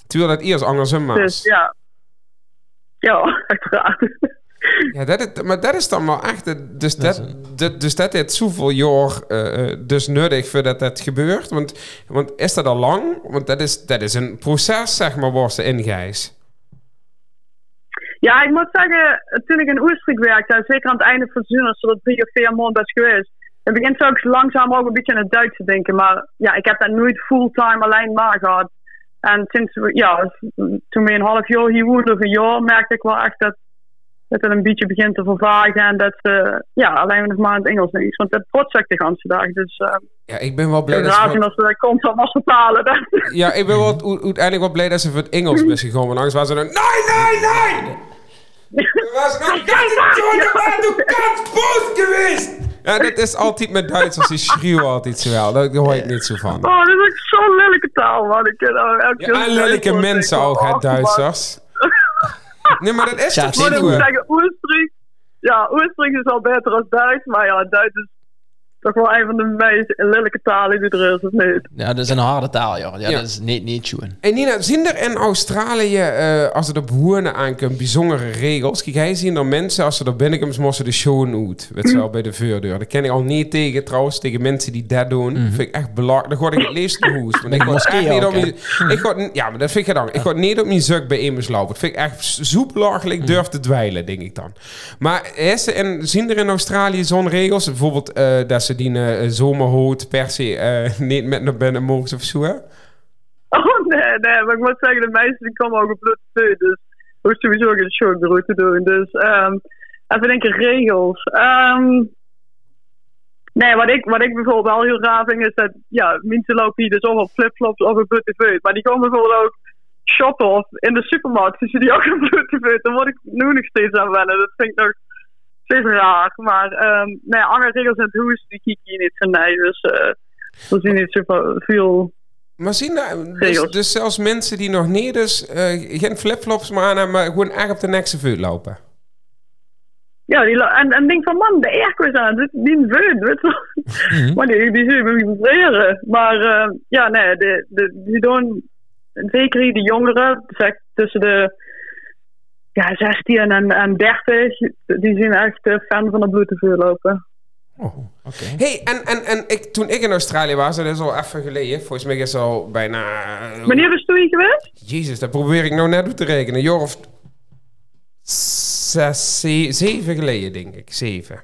Terwijl dat eerst andersom was. Dus ja. Ja, [laughs] uiteraard. Ja, dat is, maar dat is dan wel echt... Dus Dat is dus dat heeft zoveel jaar eh, eh, dus nodig voordat dat gebeurt. Want, want is dat al lang? Want dat is, dat is een proces, zeg maar, waar ze ingijs. Ja, ik moet zeggen, toen ik in Oostenrijk werkte, zeker aan het einde van het seizoen, als er dat drie of vier maanden is geweest, dan begint ook langzaam ook een beetje aan het Duits te denken. Maar ja, ik heb dat nooit fulltime alleen maar gehad. En sinds, we- ja, toen we een half jaar hier woonden, of een jaar, merkte ik wel echt dat, dat het een beetje begint te vervagen en dat ze ja, alleen nog maar in het Engels is. Want dat trots ik de hele dag. Dus uh, Ja, ik ben wel blij ik dat ze... als we dat constant was vertalen. Dat, Ja, ik ben wel uiteindelijk wel blij dat ze voor het Engels [laughs] is gekomen. Anders was ze dan... Nee, nee, nee! Was maar du kans boos geweest! Ja, dat is altijd met Duitsers. Die schreeuwen altijd zo wel. Daar hoor ik niet zo van. oh, dat is ook zo'n lelijke taal, man. Ik ken nou elke Ja, en lelijke mensen ook, hè. Duitsers. [laughs] Nee, maar dat is Ja, toch zo? ja, Oostenrijk is al beter dan Duits, maar ja, Duits is toch wel een van de meest lelijke talen die er is, of niet? Ja, dat is een harde taal, joh. Ja, Ja. dat is niet, niet schoen. En Nina, zien er in Australië, eh, als het op hoeren aankomt, bijzondere regels? Kijk, hij zien er mensen, als ze er binnenkomen, moesten de show uit. Weet je wel, bij de voordeur. Dat ken ik al niet tegen, trouwens, tegen mensen die dat doen. Vind ik echt belangrijk. Dan word ik het leest in hoes. Want ik word moskee echt niet ook, op mijn... Ik word, ja, maar dat vind ik dan. Ik word niet op mijn zuk bij immers lopen. Dat vind ik echt zoepelachelijk durf te dweilen, denk ik dan. Maar is er in, zien er in Australië zo'n regels? Bijvoorbeeld eh, dat ze die eh, zomerhoed per se eh, niet met naar binnen mogen of zo? [laughs] Oh nee, nee, maar ik moet zeggen, de meisjes die komen ook op bloed dus hoef sowieso geen showgroep te doen. Dus um, even denken, regels. Um, nee, wat ik, wat ik bijvoorbeeld wel heel raar vind, is dat, ja, mensen lopen hier dus allemaal flipflops of een bloed maar die komen bijvoorbeeld ook shoppen of in de supermarkt, dus die ook een bloed Dan word ik nu nog steeds aan wennen. Dat vind ik nog steeds raar. Maar um, nee, andere regels en hoes, die kijk je niet van mij. Dus uh, we zien niet super veel maar zien daar, dus, dus, zelfs mensen die nog niet dus uh, geen flipflops maar aan hebben, maar gewoon echt op de nekste vuur lopen. Ja, die en, en denk van man, de airco is aan, dit veut, weet je mm [laughs] Maar die, die zullen me vibreren. Maar uh, ja, nee, de, de, die doen, zeker die jongeren, zeg tussen de ja, 16 en, en 30, die zijn echt fan van het bloed lopen. Oh, oké. Hey, en, en, en ik, toen ik in Australië was, dat is al even geleden, volgens mij is het al bijna... Wanneer was toen je geweest? Jezus, dat probeer ik nou net uit te rekenen. Een jaar of zes, zeven geleden, denk ik. Zeven.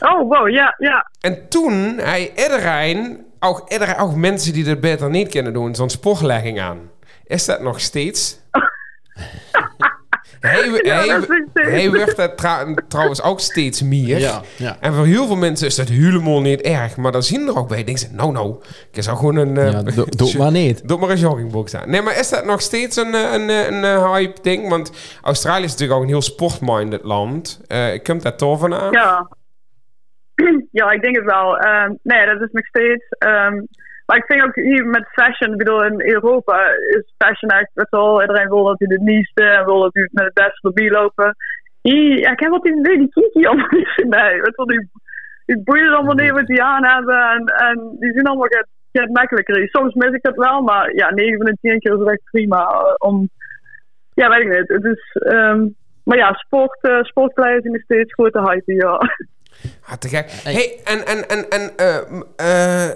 Oh, wow, ja, ja. En toen, hij iedereen, ook, iedereen, ook mensen die dat beter niet kunnen doen, zo'n sportlegging aan. Is dat nog steeds? [laughs] Hij, [laughs] ja, hij, werd dat trouwens ook steeds meer. Ja, ja. En voor heel veel mensen is dat helemaal niet erg. Maar dan zien er ook bij. Denken ze, nou nou, ik zou gewoon een... Ja, uh, doe maar niet. [laughs] Doe maar een joggingbroek staan. Nee, maar is dat nog steeds een, eh, een, een, een eh, hype ding? Want Australië is natuurlijk ook een heel sportminded land. Uh, komt dat toch vandaan? Ja. [clears throat] ja, ik denk het wel. Um, nee, dat is nog steeds... Um, maar ik vind ook hier met fashion, ik bedoel, in Europa is fashion echt best wel. Iedereen wil dat hij de nieuwste en wil dat hij met het beste voorbij lopen. Hier, ja, ik heb wat die, die kiki allemaal [laughs] niet nee. Wel, die, die boeien allemaal niet wat die aan hebben en, en die zien allemaal get, get makkelijker. Soms mis ik het wel, maar ja, 9 van de 10 keer is het echt prima eh, om. Ja, weet ik niet. Het is, um, maar ja, sport, uh, sportkleding is steeds grote hype, ja. [laughs] Ah, te gek. Hey, en, en, en, en uh, uh,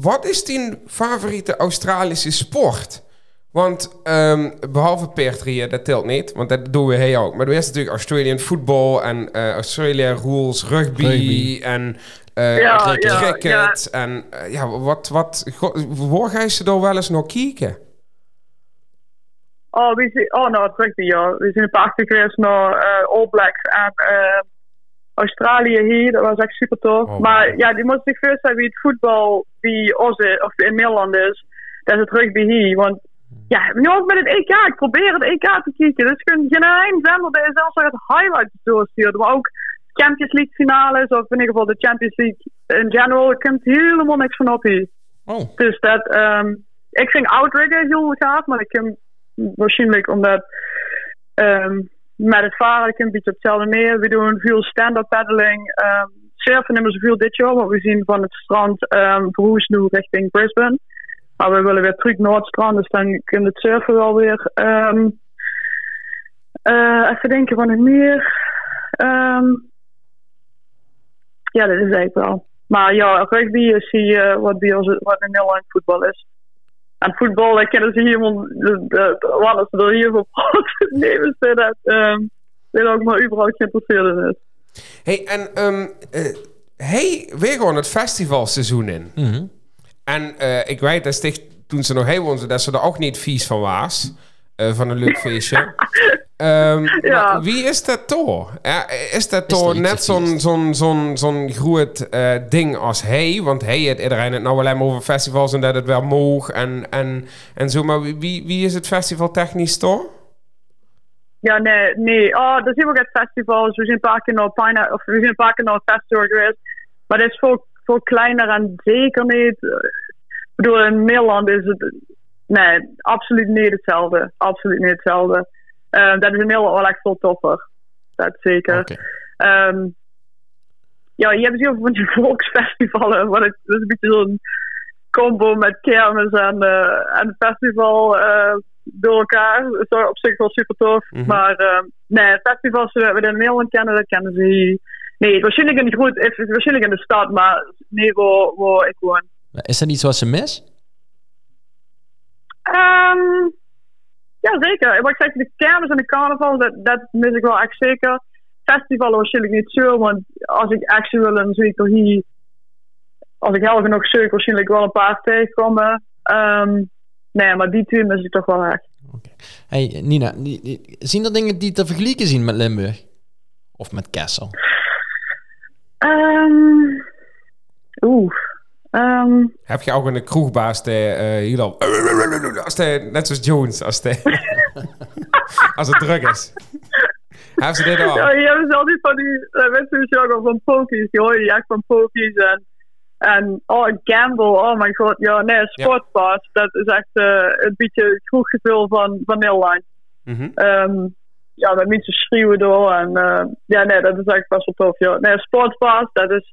wat is die favoriete Australische sport? Want um, behalve paardrijden, dat telt niet, want dat doen we heel ook. Maar er is natuurlijk Australian football en uh, Australia rules rugby, en uh, ja, cricket. Ja, En uh, ja, wat, wat, waar ga je ze daar wel eens nog kijken? Oh, we zien, oh nou, rugby, ja. We zijn een paar keer geweest naar All Blacks en Australië hier, dat was echt super tof. Oh, maar ja, die moest zich first hebben wie het voetbal die Ozzy, of in Nederland is. Dat is het rugby hier. Want ja, nu ook met het EK. Ik probeer het EK te kijken. Dus geen één zender die zelfs nog het highlights doorstuurt. Maar ook Champions League finales, of in ieder geval de Champions League in general. Er komt helemaal niks van op hier. Oh. Dus dat, um, ik vind outriggen heel gaaf, maar ik kan waarschijnlijk omdat um, met het varen een beetje hetzelfde meer. We doen veel stand-up paddling. Um, surfen nemen zoveel dit jaar, want we zien van het strand um, nu richting Brisbane. Maar we willen weer terug naar het strand, dus dan kunnen het surfen wel weer. Um, uh, even denken van het meer. Ja, dat is eigenlijk wel. Maar ja, rugby is hier wat, bij wat in Nederland voetbal is. En voetbal, dat kennen ze hier, want als ze er hier voor [laughs] nemen ze dat. Um, dat ook maar überhaupt geïnteresseerd in is. Hey, en um, uh, hey, weer gewoon het festivalseizoen in. Mm -hmm. En uh, ik weet dat sticht, toen ze nog heen woonden, dat ze er ook niet vies van was. Uh, van een leuk feestje. [laughs] um, [laughs] ja. Wie is dat toch? Is dat toch net zo'n zo'n zo'n zo'n groot uh, ding als hij? Want hij het iedereen het nou alleen maar over festivals en dat het wel moog en, en, en zo. Maar wie, wie is het festival technisch toch? Ja, nee, nee. Oh, dat zien we ook festivals. We zijn een paar keer naar Pine, of we zijn een paar keer naar festival geweest. Maar dat is veel, veel kleiner en zeker niet. Ik bedoel, in Nederland is het. Nee, absoluut niet hetzelfde. Absoluut niet hetzelfde. Um, dat is Nederland wel echt veel toffer. Dat zeker. Okay. Um, ehm, ja, je hebt heel veel van die [laughs] volksfestivalen. Wat het, dat is een beetje zo'n combo met kermis en, uh, en festival. Uh, door elkaar. Dat is op zich wel super tof. Mm -hmm. Maar uh, nee, festivals die we in Nederland kennen, dat kennen ze hier. Nee, waarschijnlijk in de, groot, waarschijnlijk in de stad, maar nee, waar, waar ik woon. Is dat iets wat ze mis? Um, ja, zeker. Wat ik zeg, de kermis en de carnaval, dat, dat mis ik wel echt zeker. Festivalen waarschijnlijk niet zo, want als ik actie wil, dan zie ik er hier, als ik heel genoeg zoek, waarschijnlijk wel een paar tegenkomen. Um, nee, maar die tuin is ik toch wel echt. Hey, Nina, zien er dingen die te vergelijken zien met Limburg? Of met Kessel? Ehm Oeh. Ehm, Heb je ook een kroegbaas die eh, hier dan... [laughs] Als die, net zoals Jones, als, die, [laughs] als het druk is. Hebben ze dit al? ja, je hebt altijd van die uh, mensen die ook van pokies. Die hoor je echt van pokies en, en oh, gamble. Oh mijn god. Ja, nee, sportpass. Dat is echt eh, een beetje het kroeggevoel van, van Nederland. Mhm. Ehm, ja, met mensen schreeuwen door. En eh, ja, nee, dat is echt best wel tof. Ja. Nee, sportpass, dat is,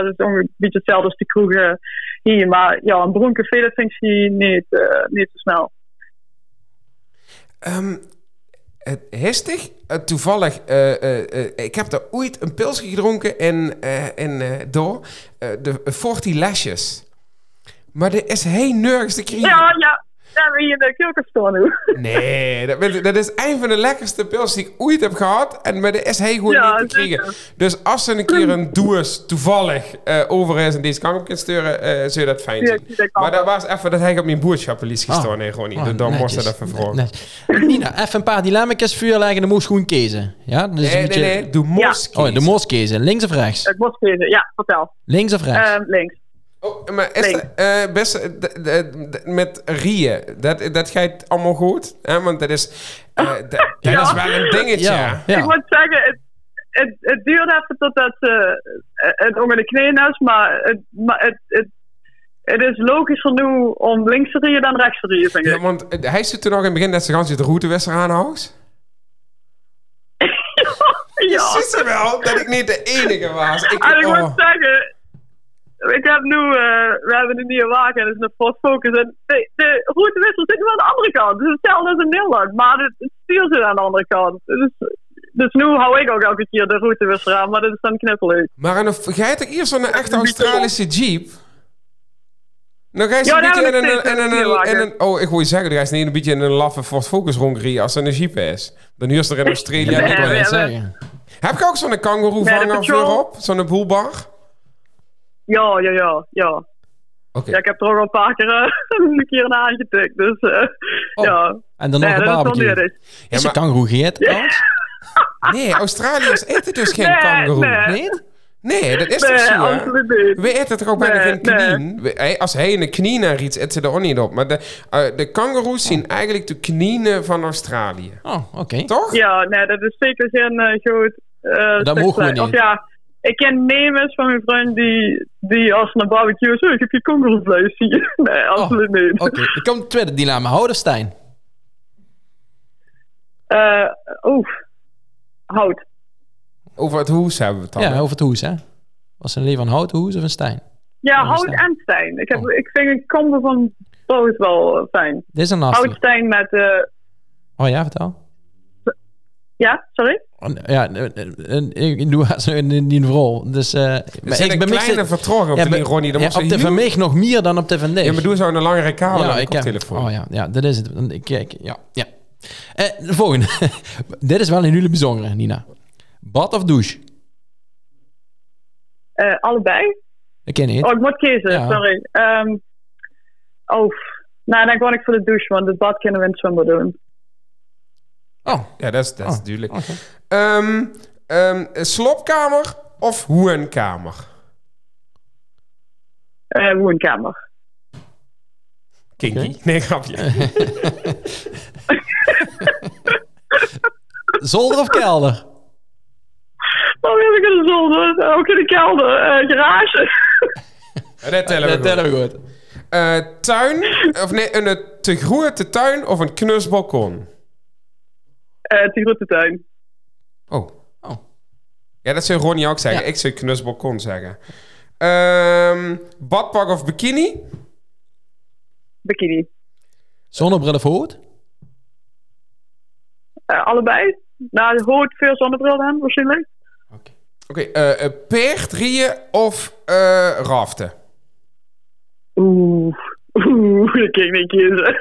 dat is ongeveer een beetje hetzelfde als de kroegen hier. Maar ja, een broncafé, dat vind ik niet, eh, niet zo snel. Ehm, het Histig, eh, toevallig, eh, ik heb daar ooit een pilsje gedronken in eh, door de 40 Lashes. Maar er is heel nergens te krijgen. Ja, ja. Ja, we hier in de keukenstore nu. [laughs] Nee, dat, is een van de lekkerste pils die ik ooit heb gehad. En maar er is heel goed Ja, niet te krijgen. zeker. Dus als er een keer een doos toevallig eh, over is en deze kant op kan sturen, eh zou je dat fijn Ja, zijn. kan Maar dat was even dat hij op mijn boodschappenlijst Oh. gestaan heeft, Ronnie. Oh, dus dan moest netjes. dat even vragen. Net- Nina, even een paar dilemma's vuur leggen. Dan moest gewoon kiezen. Ja, dus Nee, een beetje... nee, nee, doe mos Oh, de mos kiezen. Links of rechts? Het was kiezen. Ja, vertel. Links of rechts? Ehm, links. Oh, maar is Nee. eh, best eh, met Rieën, dat, dat gaat allemaal goed? Hè? Want dat is, eh, d- [laughs] dat Ja. is wel een dingetje. ja, Ik moet zeggen, het, het, het duurt even totdat ze eh, het onder de knieën is, maar het, maar het, het, het is logischer nu om links te rijden dan rechts te rijden, vind Ja, want hij zit toen nog in het begin dat ze gans de routewissel aanhoudt. [laughs] ja. Ziet ze wel dat ik niet de enige was? Ik, En ik oh. moet zeggen, ik heb nu, eh, we hebben een nieuwe wagen en is een Ford Focus. En de, de routewissel zit nu aan de andere kant. Het is hetzelfde als in Nederland, maar het, het stuur zit aan de andere kant. Dus, dus nu hou ik ook elke keer de routewissel aan, maar dat is dan knippelig. Maar en dan ga je eerst zo'n echte Australische Jeep? Dan ga je Ja, een beetje in een, in een, een in een- Oh, ik wil je zeggen, er is niet een beetje in een laffe Ford Focus rondrijden als er een Jeep is. Dan huurst er in Australië Nee, zeggen. Heb je ook zo'n kangoeroe Nee, vanger petrol- voorop? Zo'n boelbar? Ja, ja, ja, ja. Oké. Ja, ik heb er ook al een paar keer eh, [laughs] een keer naar aangetikt. Dus eh, Oh, ja. En dan Nee, nog een dat is nuttig. Is Ja, een maar- kangoeroe? Nee, Australiërs eten dus geen Nee, kangoeroe. nee. Nee? Nee, dat is Nee, toch zo, hè? absoluut niet. We eten toch ook bijna Nee, geen nee. hey, Als hij een knie naar iets, eten ze er ook niet op. Maar de, eh, de kangoeroes zien eigenlijk de knieën van Australië. Oh, oké. Toch? Ja, nee, dat is zeker geen eh groot... eh, stuk mogen we niet. Of ja, ik ken nemers van mijn vriend die, die als ze naar barbecue is, "Oh, ik heb je kangoeroevlees hier. [laughs] Nee, absoluut niet. Oké, er komt het tweede dilemma. Hout of Stijn? Eh, Oeh, hout. Over het hoes hebben we het dan. Ja, over het hoes, hè? Was een leven van hout, hoes of een Stijn? Ja, Oh, hout Stijn. en steen. Ik, heb, Oh. ik vind een combo van both wel eh, fijn. Dit is een lastige. Houtsteen met... eh Oh ja, vertel. ja, sorry? Oh, Ja, ik doe het in die rol. Dus, zit ik een ben kleine vertraging op Ja, lijn, Ronnie. Dan ja, op de mij nog meer dan op de van. Ja, maar doe zo'n langere kabel Ja, ik heb, koptelefoon. oh ja, ja, dat is het. Ik kijk, ja, ja. Eh, de volgende. [laughs] Dit is wel een hele bijzondere, Nina. Bad of douche? Eh, allebei? Dat ken niet. Oh, ik moet kiezen, Ja. sorry. Ehm oh, nou dan ga ik voor de douche, want het bad kunnen we in het zwembad doen. Oh, Ja, dat is, dat is Oh, duidelijk. Ehm, ehm, slopkamer of hoenkamer? Eh woonkamer. Kinky. Nee, grapje. [laughs] zolder of kelder? Oh, heb ik in de zolder, ook in de kelder, eh, garage. Ja, dat tellen we Dat tellen goed. we goed. Eh, tuin, of nee, een eh, te grote tuin of een knus balkon? Eh de grote tuin. Oh. Oh. Ja, dat zou Ronnie ook zeggen. Ja. Ik zou knus balkon zeggen. Ehm, badpak of bikini? Bikini. Zonnebril of hoed? Eh, allebei. Nou, hoort veel zonnebril aan, waarschijnlijk. Oké, eh, eh, peert, rieën of eh, raften? Oeh, oeh, [laughs] ik kan niet kiezen.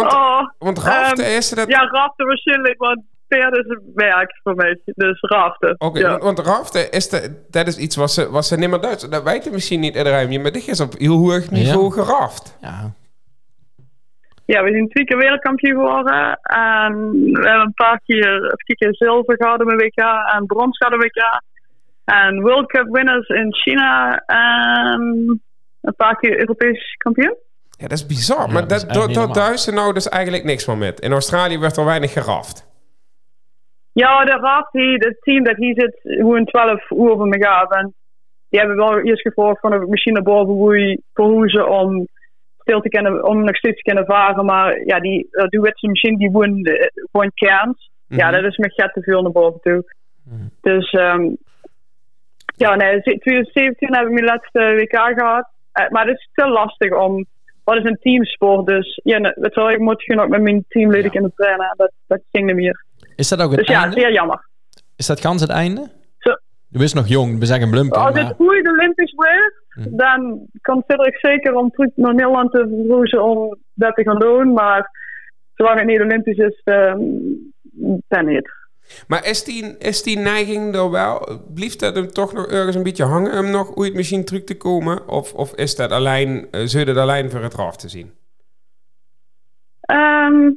Want, oh, want raften ehm, is dat... ja, raften waarschijnlijk, want peer is een werk voor mij. Dus raften. Oké, ja. want, want raften is, de, dat is iets wat ze, wat ze niet meer Duits... Dat weet je misschien niet iedereen, maar dit is op heel hoog niveau geraft. Ja. ja, we zijn twee keer wereldkampioen geworden. En we hebben een paar keer, even kijken, zilver gehad een WK en brons gehad een WK. En World Cup winners in China en een paar keer Europees kampioen. Ja, dat is bizar. Ja, maar dat dat, dat, er nou dus eigenlijk niks van met. In Australië werd er weinig geraft. Ja, de die, het team dat hier zit, gewoon 12 uur van me gaat. En die hebben wel eerst gevraagd van de machine naar boven hoe je verhoezen om stil te kunnen, om nog steeds te kunnen varen. Maar ja, die, uh, die wetse machine die gewoon, eh, gewoon kerns. Ja, Mhm. dat is met get te veel naar boven toe. Dus ehm ja, nee, 2017 hebben we mijn laatste WK gehad. Eh, maar het is te lastig om. Wat is een teamsport? Dus ja, weet je wel, ik moet gewoon ook met mijn teamleden Ja. kunnen trainen. Dat, dat ging niet meer. Is dat ook het Dus ja, einde? zeer jammer. Is dat gans het einde? Zo. Je bent nog jong, we zeggen blumpen, Als maar... het goed Olympisch wordt, Hm. dan consider ik zeker om terug naar Nederland te verhuizen om dat te gaan doen. Maar zolang het niet Olympisch is, ehm dan niet. Maar is die, is die neiging er wel? Blijft dat hem toch nog ergens een beetje hangen om nog ooit misschien terug te komen? Of, of is dat alleen, uh, dat alleen voor het raf te zien? Ehm,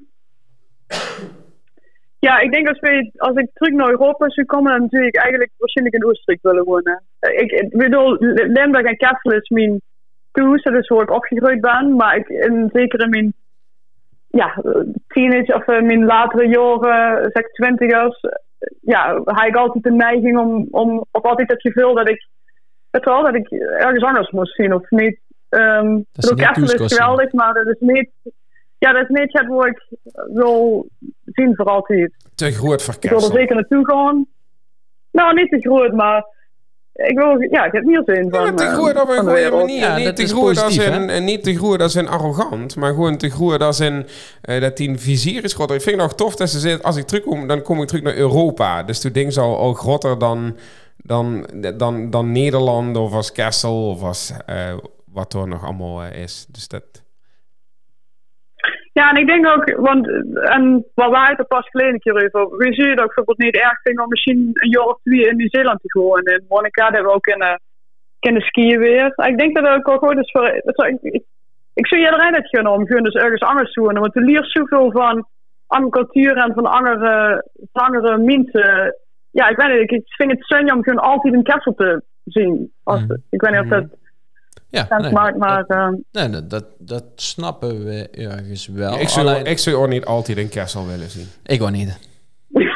ja, ik denk als, we, als ik terug naar Europa zou komen, dan natuurlijk eigenlijk waarschijnlijk in Oostenrijk willen wonen. Eh, Ik, ik bedoel, Limburg en Kessel is mijn thuis, dat is ik opgegroeid ben. Maar ik, in, zeker in ja, teenage of in mijn latere jaren, zeg twintigers, ja, had ik altijd de neiging om, om of altijd het gevoel dat ik, het wel, dat ik ergens anders moest zien of niet. Um, Dat is niet is geweldig, maar dat is niet, ja, dat is niet het waar ik wil zien voor altijd. Te groot voor Ik wil er zeker naartoe gaan. Nou, niet te groot, maar ik wil, ja, ik heb meer zin van. Ja, maar te eh, groot op een goede wereld. manier. Ja, niet dat te is groot als positief, in, en niet te groot als in arrogant, maar gewoon te groot als in eh, dat die een vizier is groter. Ik vind het nog tof dat ze zegt, als ik terugkom, dan kom ik terug naar Europa. Dus toen ding zal al groter dan, dan, dan, dan Nederland of als Kessel of als eh, wat er nog allemaal eh, is. Dus dat... Ja, en ik denk ook, want en wat wij het er pas geleden een keer over. We zien het ook bijvoorbeeld niet erg vinden om misschien een jaar of twee in Nieuw-Zeeland te. En in Monica hebben we ook kunnen, kunnen skiën weer. Ik denk dat het ook wel goed is voor. Dat zou, ik, ik, ik zou iedereen het gunnen om gewoon dus ergens anders te doen. Want je leert zoveel van andere cultuur en van andere, van andere mensen. Ja, ik weet niet, ik vind het zonde om gewoon altijd een kessel te zien. Als, Mhm. Ik weet niet of dat Ja, sens nee, maakt, maar. dat, nee, dat, dat, snappen we ergens wel. ik, zou, Alleen- ik zou ook niet altijd een Kessel willen zien. ik ook niet. [laughs]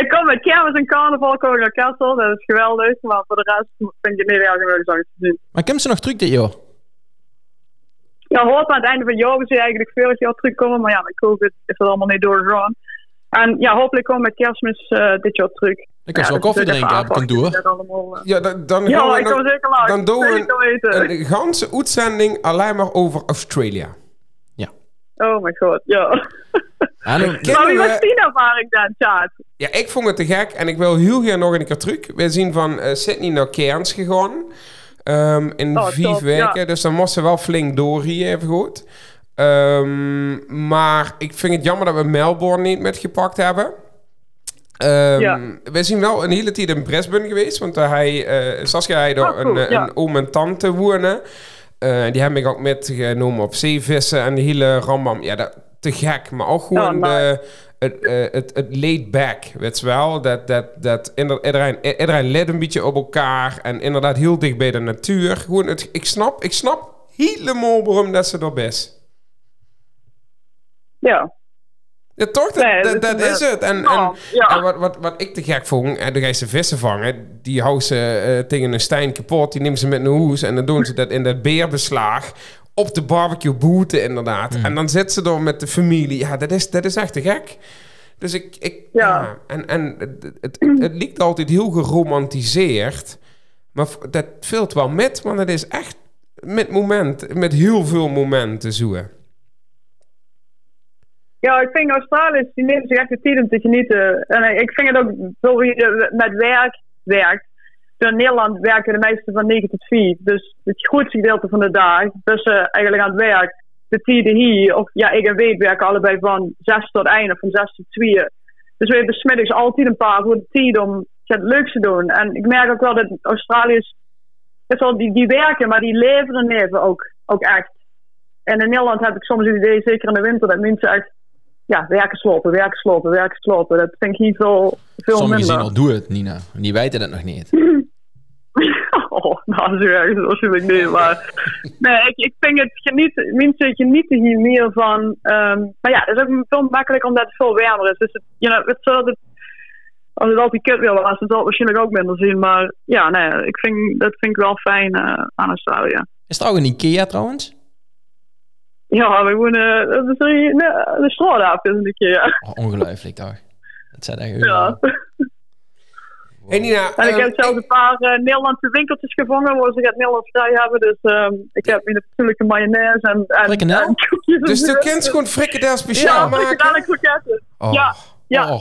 ik kom met kermis en carnaval kom ik naar Kessel, dat is geweldig. Maar voor de rest vind ik het niet erg ergens anders te zien. Maar komt ze nog terug dit jaar? Ja, hoort aan het einde van het jaar we zien eigenlijk vorig jaar terugkomen. Maar ja, met COVID is dat allemaal niet doorgegaan. En ja, hopelijk komen we met kerstmis eh, dit jaar terug. Ik kan ja, zo koffie drinken, heb ik een eh. Ja, dan, dan gaan Ja, we ik nog- kom zeker langs. dan doen we een ganse uitzending alleen maar over Australië. Oh my god, ja. [laughs] Ja, nu- Maar wie we- was die ervaring dan, Chat? Ja, ik vond het te gek en ik wil heel graag nog een keer terug. We zijn van eh, Sydney naar Cairns gegaan. ehm, in Oh, vijf top, weken. ja. Dus dan moesten we wel flink door hier even goed. Ehm, maar ik vind het jammer dat we Melbourne niet metgepakt hebben. Ehm, Ja. We zijn wel een hele tijd in Brisbane geweest. Want daar hij, eh Saskia hij daar Oh, cool, een, eh, ja. een oom en tante wonen. Eh, die heb ik ook metgenomen op zeevissen en de hele rambam. Ja, dat, te gek. Maar ook gewoon Oh, de, het, eh, het, het laid back, weet je wel. Dat, dat, dat iedereen, iedereen let een beetje op elkaar. En inderdaad heel dicht bij de natuur. Gewoon het, ik, snap, ik snap helemaal waarom dat ze er best. Ja. Ja, toch? Dat, Nee, dat, is, het. En, Oh, en, ja. en wat, wat, wat ik te gek vond, en dan ga je ze vissen vangen. Die houden ze eh, tegen een steen kapot. Die nemen ze met een hoes. En dan doen ze dat in dat beerbeslag. Op de barbecue boeten, inderdaad. En dan zitten ze er met de familie. Ja, dat is, dat is echt te gek. Dus ik... ik ja. Ja. En, en het, het, het lijkt altijd heel geromantiseerd. Maar dat vult wel met. Want het is echt met moment, met heel veel momenten zoeken. Ja, ik vind Australiërs, die nemen zich echt de tijd om te genieten. En eh, ik vind het ook, zo wie je met werk werkt. In Nederland werken de meesten van 9 tot 4. Dus het grootste gedeelte van de dag, eh, eigenlijk aan het werk, de tijden hier, of ja, ik en Weet werken allebei van 6 tot 1 of van 6 tot 2. Dus we hebben smiddags altijd een paar voor de tijd om het leukste te doen. En ik merk ook wel dat Australiërs, het wel, die, die werken, maar die leven en leven ook, ook echt. en in Nederland heb ik soms het idee, zeker in de winter, dat mensen echt ja, werken slopen, werken slopen, werken slopen. Dat vind ik hier veel, veel Sommigen minder. zien al, doe het, Nina. Die weten dat nog niet. [laughs] Oh, nou, zo erg is waarschijnlijk niet. Maar nee, ik, ik vind het genieten, mensen genieten hier meer van. ehm, maar ja, het is ook veel makkelijk omdat het veel warmer is. Dus het, you know, het, zal het, als het altijd kut weer was, dan zal het waarschijnlijk ook minder zien. Maar ja, nee, ik vind, dat vind ik wel fijn eh, aan Australië. Is het ook een Ikea trouwens? Ja, we wonen dat is hier, nee, de straat af is een keer. Oh, ongelooflijk toch? Dat zijn echt Ja. [laughs] Hey Nina, En ik ehm, heb zelfs een paar eh, Nederlandse winkeltjes gevangen waar ze het Nederlands vrij hebben. Dus ehm, ik heb hier natuurlijke mayonaise en, en, en koekjes. dus de zo. kind gewoon frikandel speciaal Ja, maken? frikandel kroketten. Oh. Ja, ja. Oh,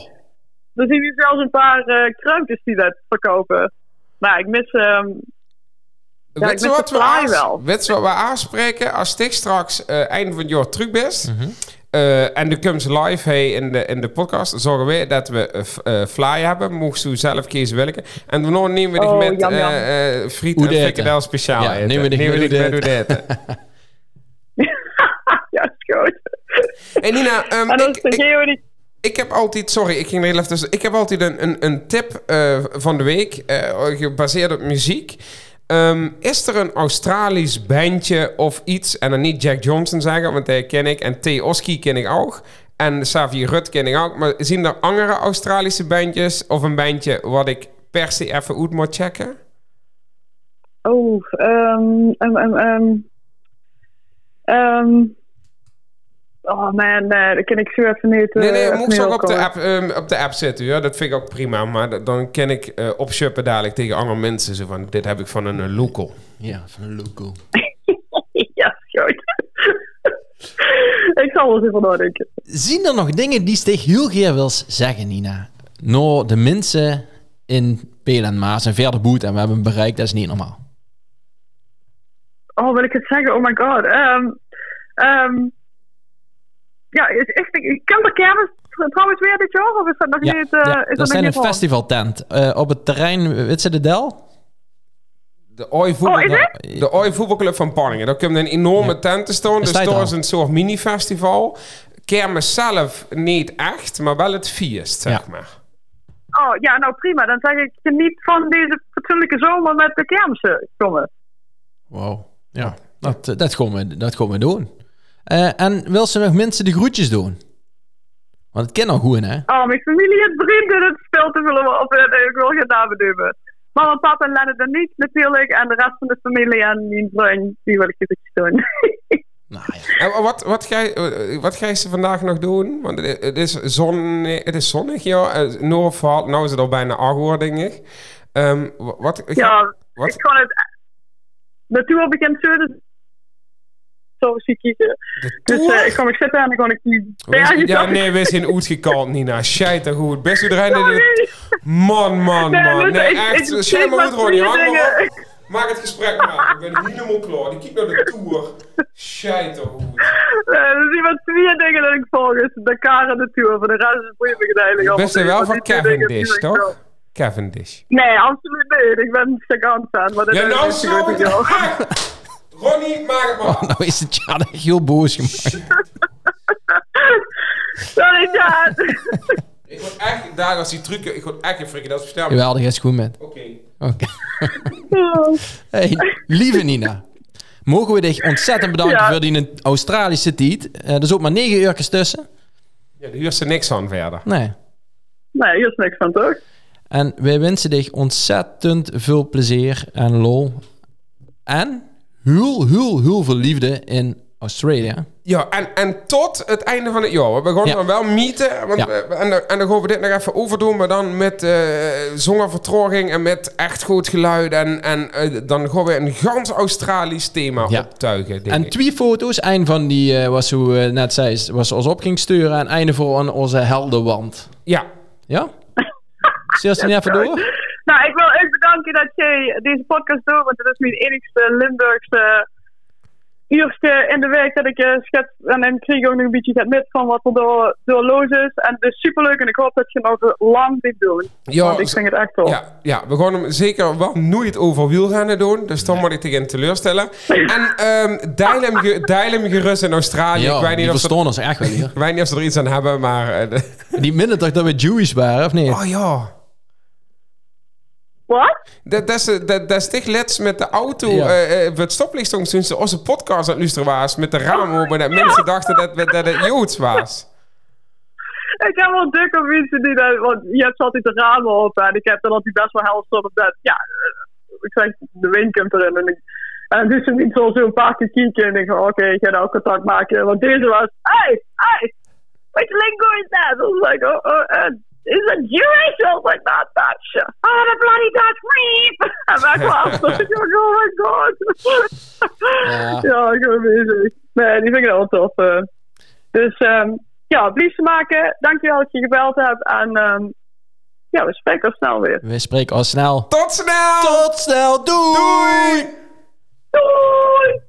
Er zijn hier zelfs een paar eh kruimpjes die dat verkopen. Maar ik mis... ehm Ja, Weet je wat we, fly aans- wel. weet je wat we aanspreken? Als ik straks eh einde van het jaar terug bent... Mhm. eh, en de komt live hey, in, de, in de podcast... zorgen we dat we eh, fly hebben. Mocht u zelf kiezen welke. En dan nemen we Oh, met jam, jam. eh, eh, friet en frikandel speciaal Ja, nemen we Nemen eten. [laughs] [laughs] ja, is goed. Hey Nina, ehm, En dan ik, ik, heb altijd... Sorry, ik ging er heel even tussen. Ik heb altijd een, een, een tip eh, van de week... eh, gebaseerd op muziek... Ehm, is er een Australisch bandje of iets, en dan niet Jack Johnson zeggen, want die ken ik, en T. Oski ken ik ook, en Xavier Rut ken ik ook, maar zien er andere Australische bandjes of een bandje wat ik per se even uit moet checken? Oh, ehm, ehm, ehm, Oh man, nee, dat ken ik zo even niet. Nee, nee, eh, moet ik zo op de, app, ehm, op de app zetten, ja, dat vind ik ook prima, maar dan ken ik eh opshuppen dadelijk tegen andere mensen, zo van, dit heb ik van een local. ja, van een local. [laughs] ja, goed. ik zal wel eens even nadenken. Zien er nog dingen die Stig heel graag wil zeggen, Nina? Nou, de mensen in Peel en Maas en verder boet en we hebben bereikt, dat is niet normaal. Oh, wil ik het zeggen? Oh my god. Ehm ehm ja, is echt, ik kan de kermis trouwens weer dit jaar? Of is dat nog Ja, niet... eh ja, is dat dat zijn een festivaltent eh, op het terrein, ze de Del? De Oi voetbal, Oh, voetbalclub van Panningen. Daar komt een enorme tent te staan. Is Dus daar is een soort mini-festival. Kermis zelf niet echt, maar wel het feest, zeg Ja. maar. Oh, ja, nou prima. Dan zeg ik geniet van deze fatsoenlijke zomer met de kermissen komen. Wow. Ja, dat, eh, dat, gaan we, dat gaan we doen. Eh, en wil ze nog mensen de groetjes doen? Want het kan nog goed, hè? Oh, mijn familie en vrienden het spel te willen op. en Ik wil geen namen noemen. Mama, papa en Lennart en niet natuurlijk. En de rest van de familie en mijn vriend, die wil ik iets doen. [laughs] Nou ja. En wat, wat, ga je, eh, wat ga je ze vandaag nog doen? Want het is, zon, het is zonnig, ja. Eh, nou is het al bijna 8 uur, denk ik. Ehm, wa- wat, ja, wat? ik kan het... Tour begint zo, dus... Ik kiezen. De Dus eh, ik kan me zitten en dan kan ik die... We- ja, nee, we zijn uitgekald, Nina. Scheiter goed. Best u erin. Sorry. Man, man, man. Nee, ik- echt. ik- Schijn ik maar goed, Ronnie. Hang maar dingen. op. Maak het gesprek maar. Ik ben helemaal klaar. Die kijkt naar de tour. Scheiter goed. Eh, Er zijn maar twee dingen dat ik volg. Is de Dakar en de Tour. Voor de rest is het ik het eigenlijk wel niet. van Cavendish, ik toch? Cavendish. Nee, absoluut niet. Ik ben Sagan fan. Maar dat Ja, is nou niet zo. [laughs] Ronnie, maak het maar. Nou is het ja echt heel boos gemaakt. [laughs] Sorry, ja. Ik word echt, daar als die trucken, ik word echt een frikandel bestellen. Jawel, dat is goed met. Oké. Oké. Hey, lieve Nina. Mogen we dich ontzettend bedanken Ja. voor die Australische tijd. Eh, er is ook maar negen uurtjes tussen. Ja, daar huurt ze niks aan verder. Nee. Nee, hier is niks van, toch? En wij wensen dich ontzettend veel plezier en lol. En heel, heel, heel veel liefde in Australië. Ja, en, en tot het einde van het jaar. We gaan Ja. dan wel mieten. Want Ja. we- en, dan, en dan gaan we dit nog even overdoen. Maar dan met eh zongervertraging en met echt goed geluid. En, en eh, dan gaan we een gans Australisch thema Ja. optuigen. Denk En ik. twee foto's. Een van die eh, was, hoe eh, net zei, was ons op ging sturen. En einde voor aan onze heldenwand. Ja. Ja? Stel je niet even door? [laughs] Nou, ik wil echt bedanken dat jij deze podcast doet. Want het is mijn enigste Limburgse uurtje in de week dat ik eh, schets. En dan kreeg ik ook nog een beetje het met van wat er door, door los is. En het is superleuk en ik hoop dat je nog lang dit doet. Ja, Want ik vind het echt tof. Ja, ja, we gaan hem zeker wel nooit over wielrennen doen. Dus dan moet ik tegen teleurstellen. En ehm deel, hem ge- deel hem gerust in Australië. Ja, ik weet niet die of ons echt wel hier. [laughs] ik weet niet of ze er iets aan hebben, maar... eh, [laughs] Die minder toch dat we Jewish waren, of niet? oh ja. Wat? Dat, dat, is, eh, dat, dat is toch let's met de auto Ja. eh, eh, het stoplicht toen ze onze podcast aan het luisteren was met de ramen open. Dat mensen dachten dat, dat het Joods was. Ik heb wel dik op mensen die dat, want je hebt altijd de ramen open en ik heb dan altijd best wel helft op dat, ja, eh, ik zeg, de wind komt erin en ik, en dus ik niet zo zo een paar keer kijken en ik van, oké, ik ga nou contact maken, want deze was, hey, hey, which lingo is that? I was like, oh, oh, uh, is it Jewish? I was like, not Dutch. Oh, the bloody Dutch weep! En ik dacht, oh my god. Ja. ja, ik ben bezig. Nee, die vind ik wel tof. eh. Dus ehm ja, blief maken. Dankjewel dat je gebeld hebt. En ehm ja, we spreken al snel weer. We spreken al snel. Tot snel! Tot snel, doei! Doei! Doei!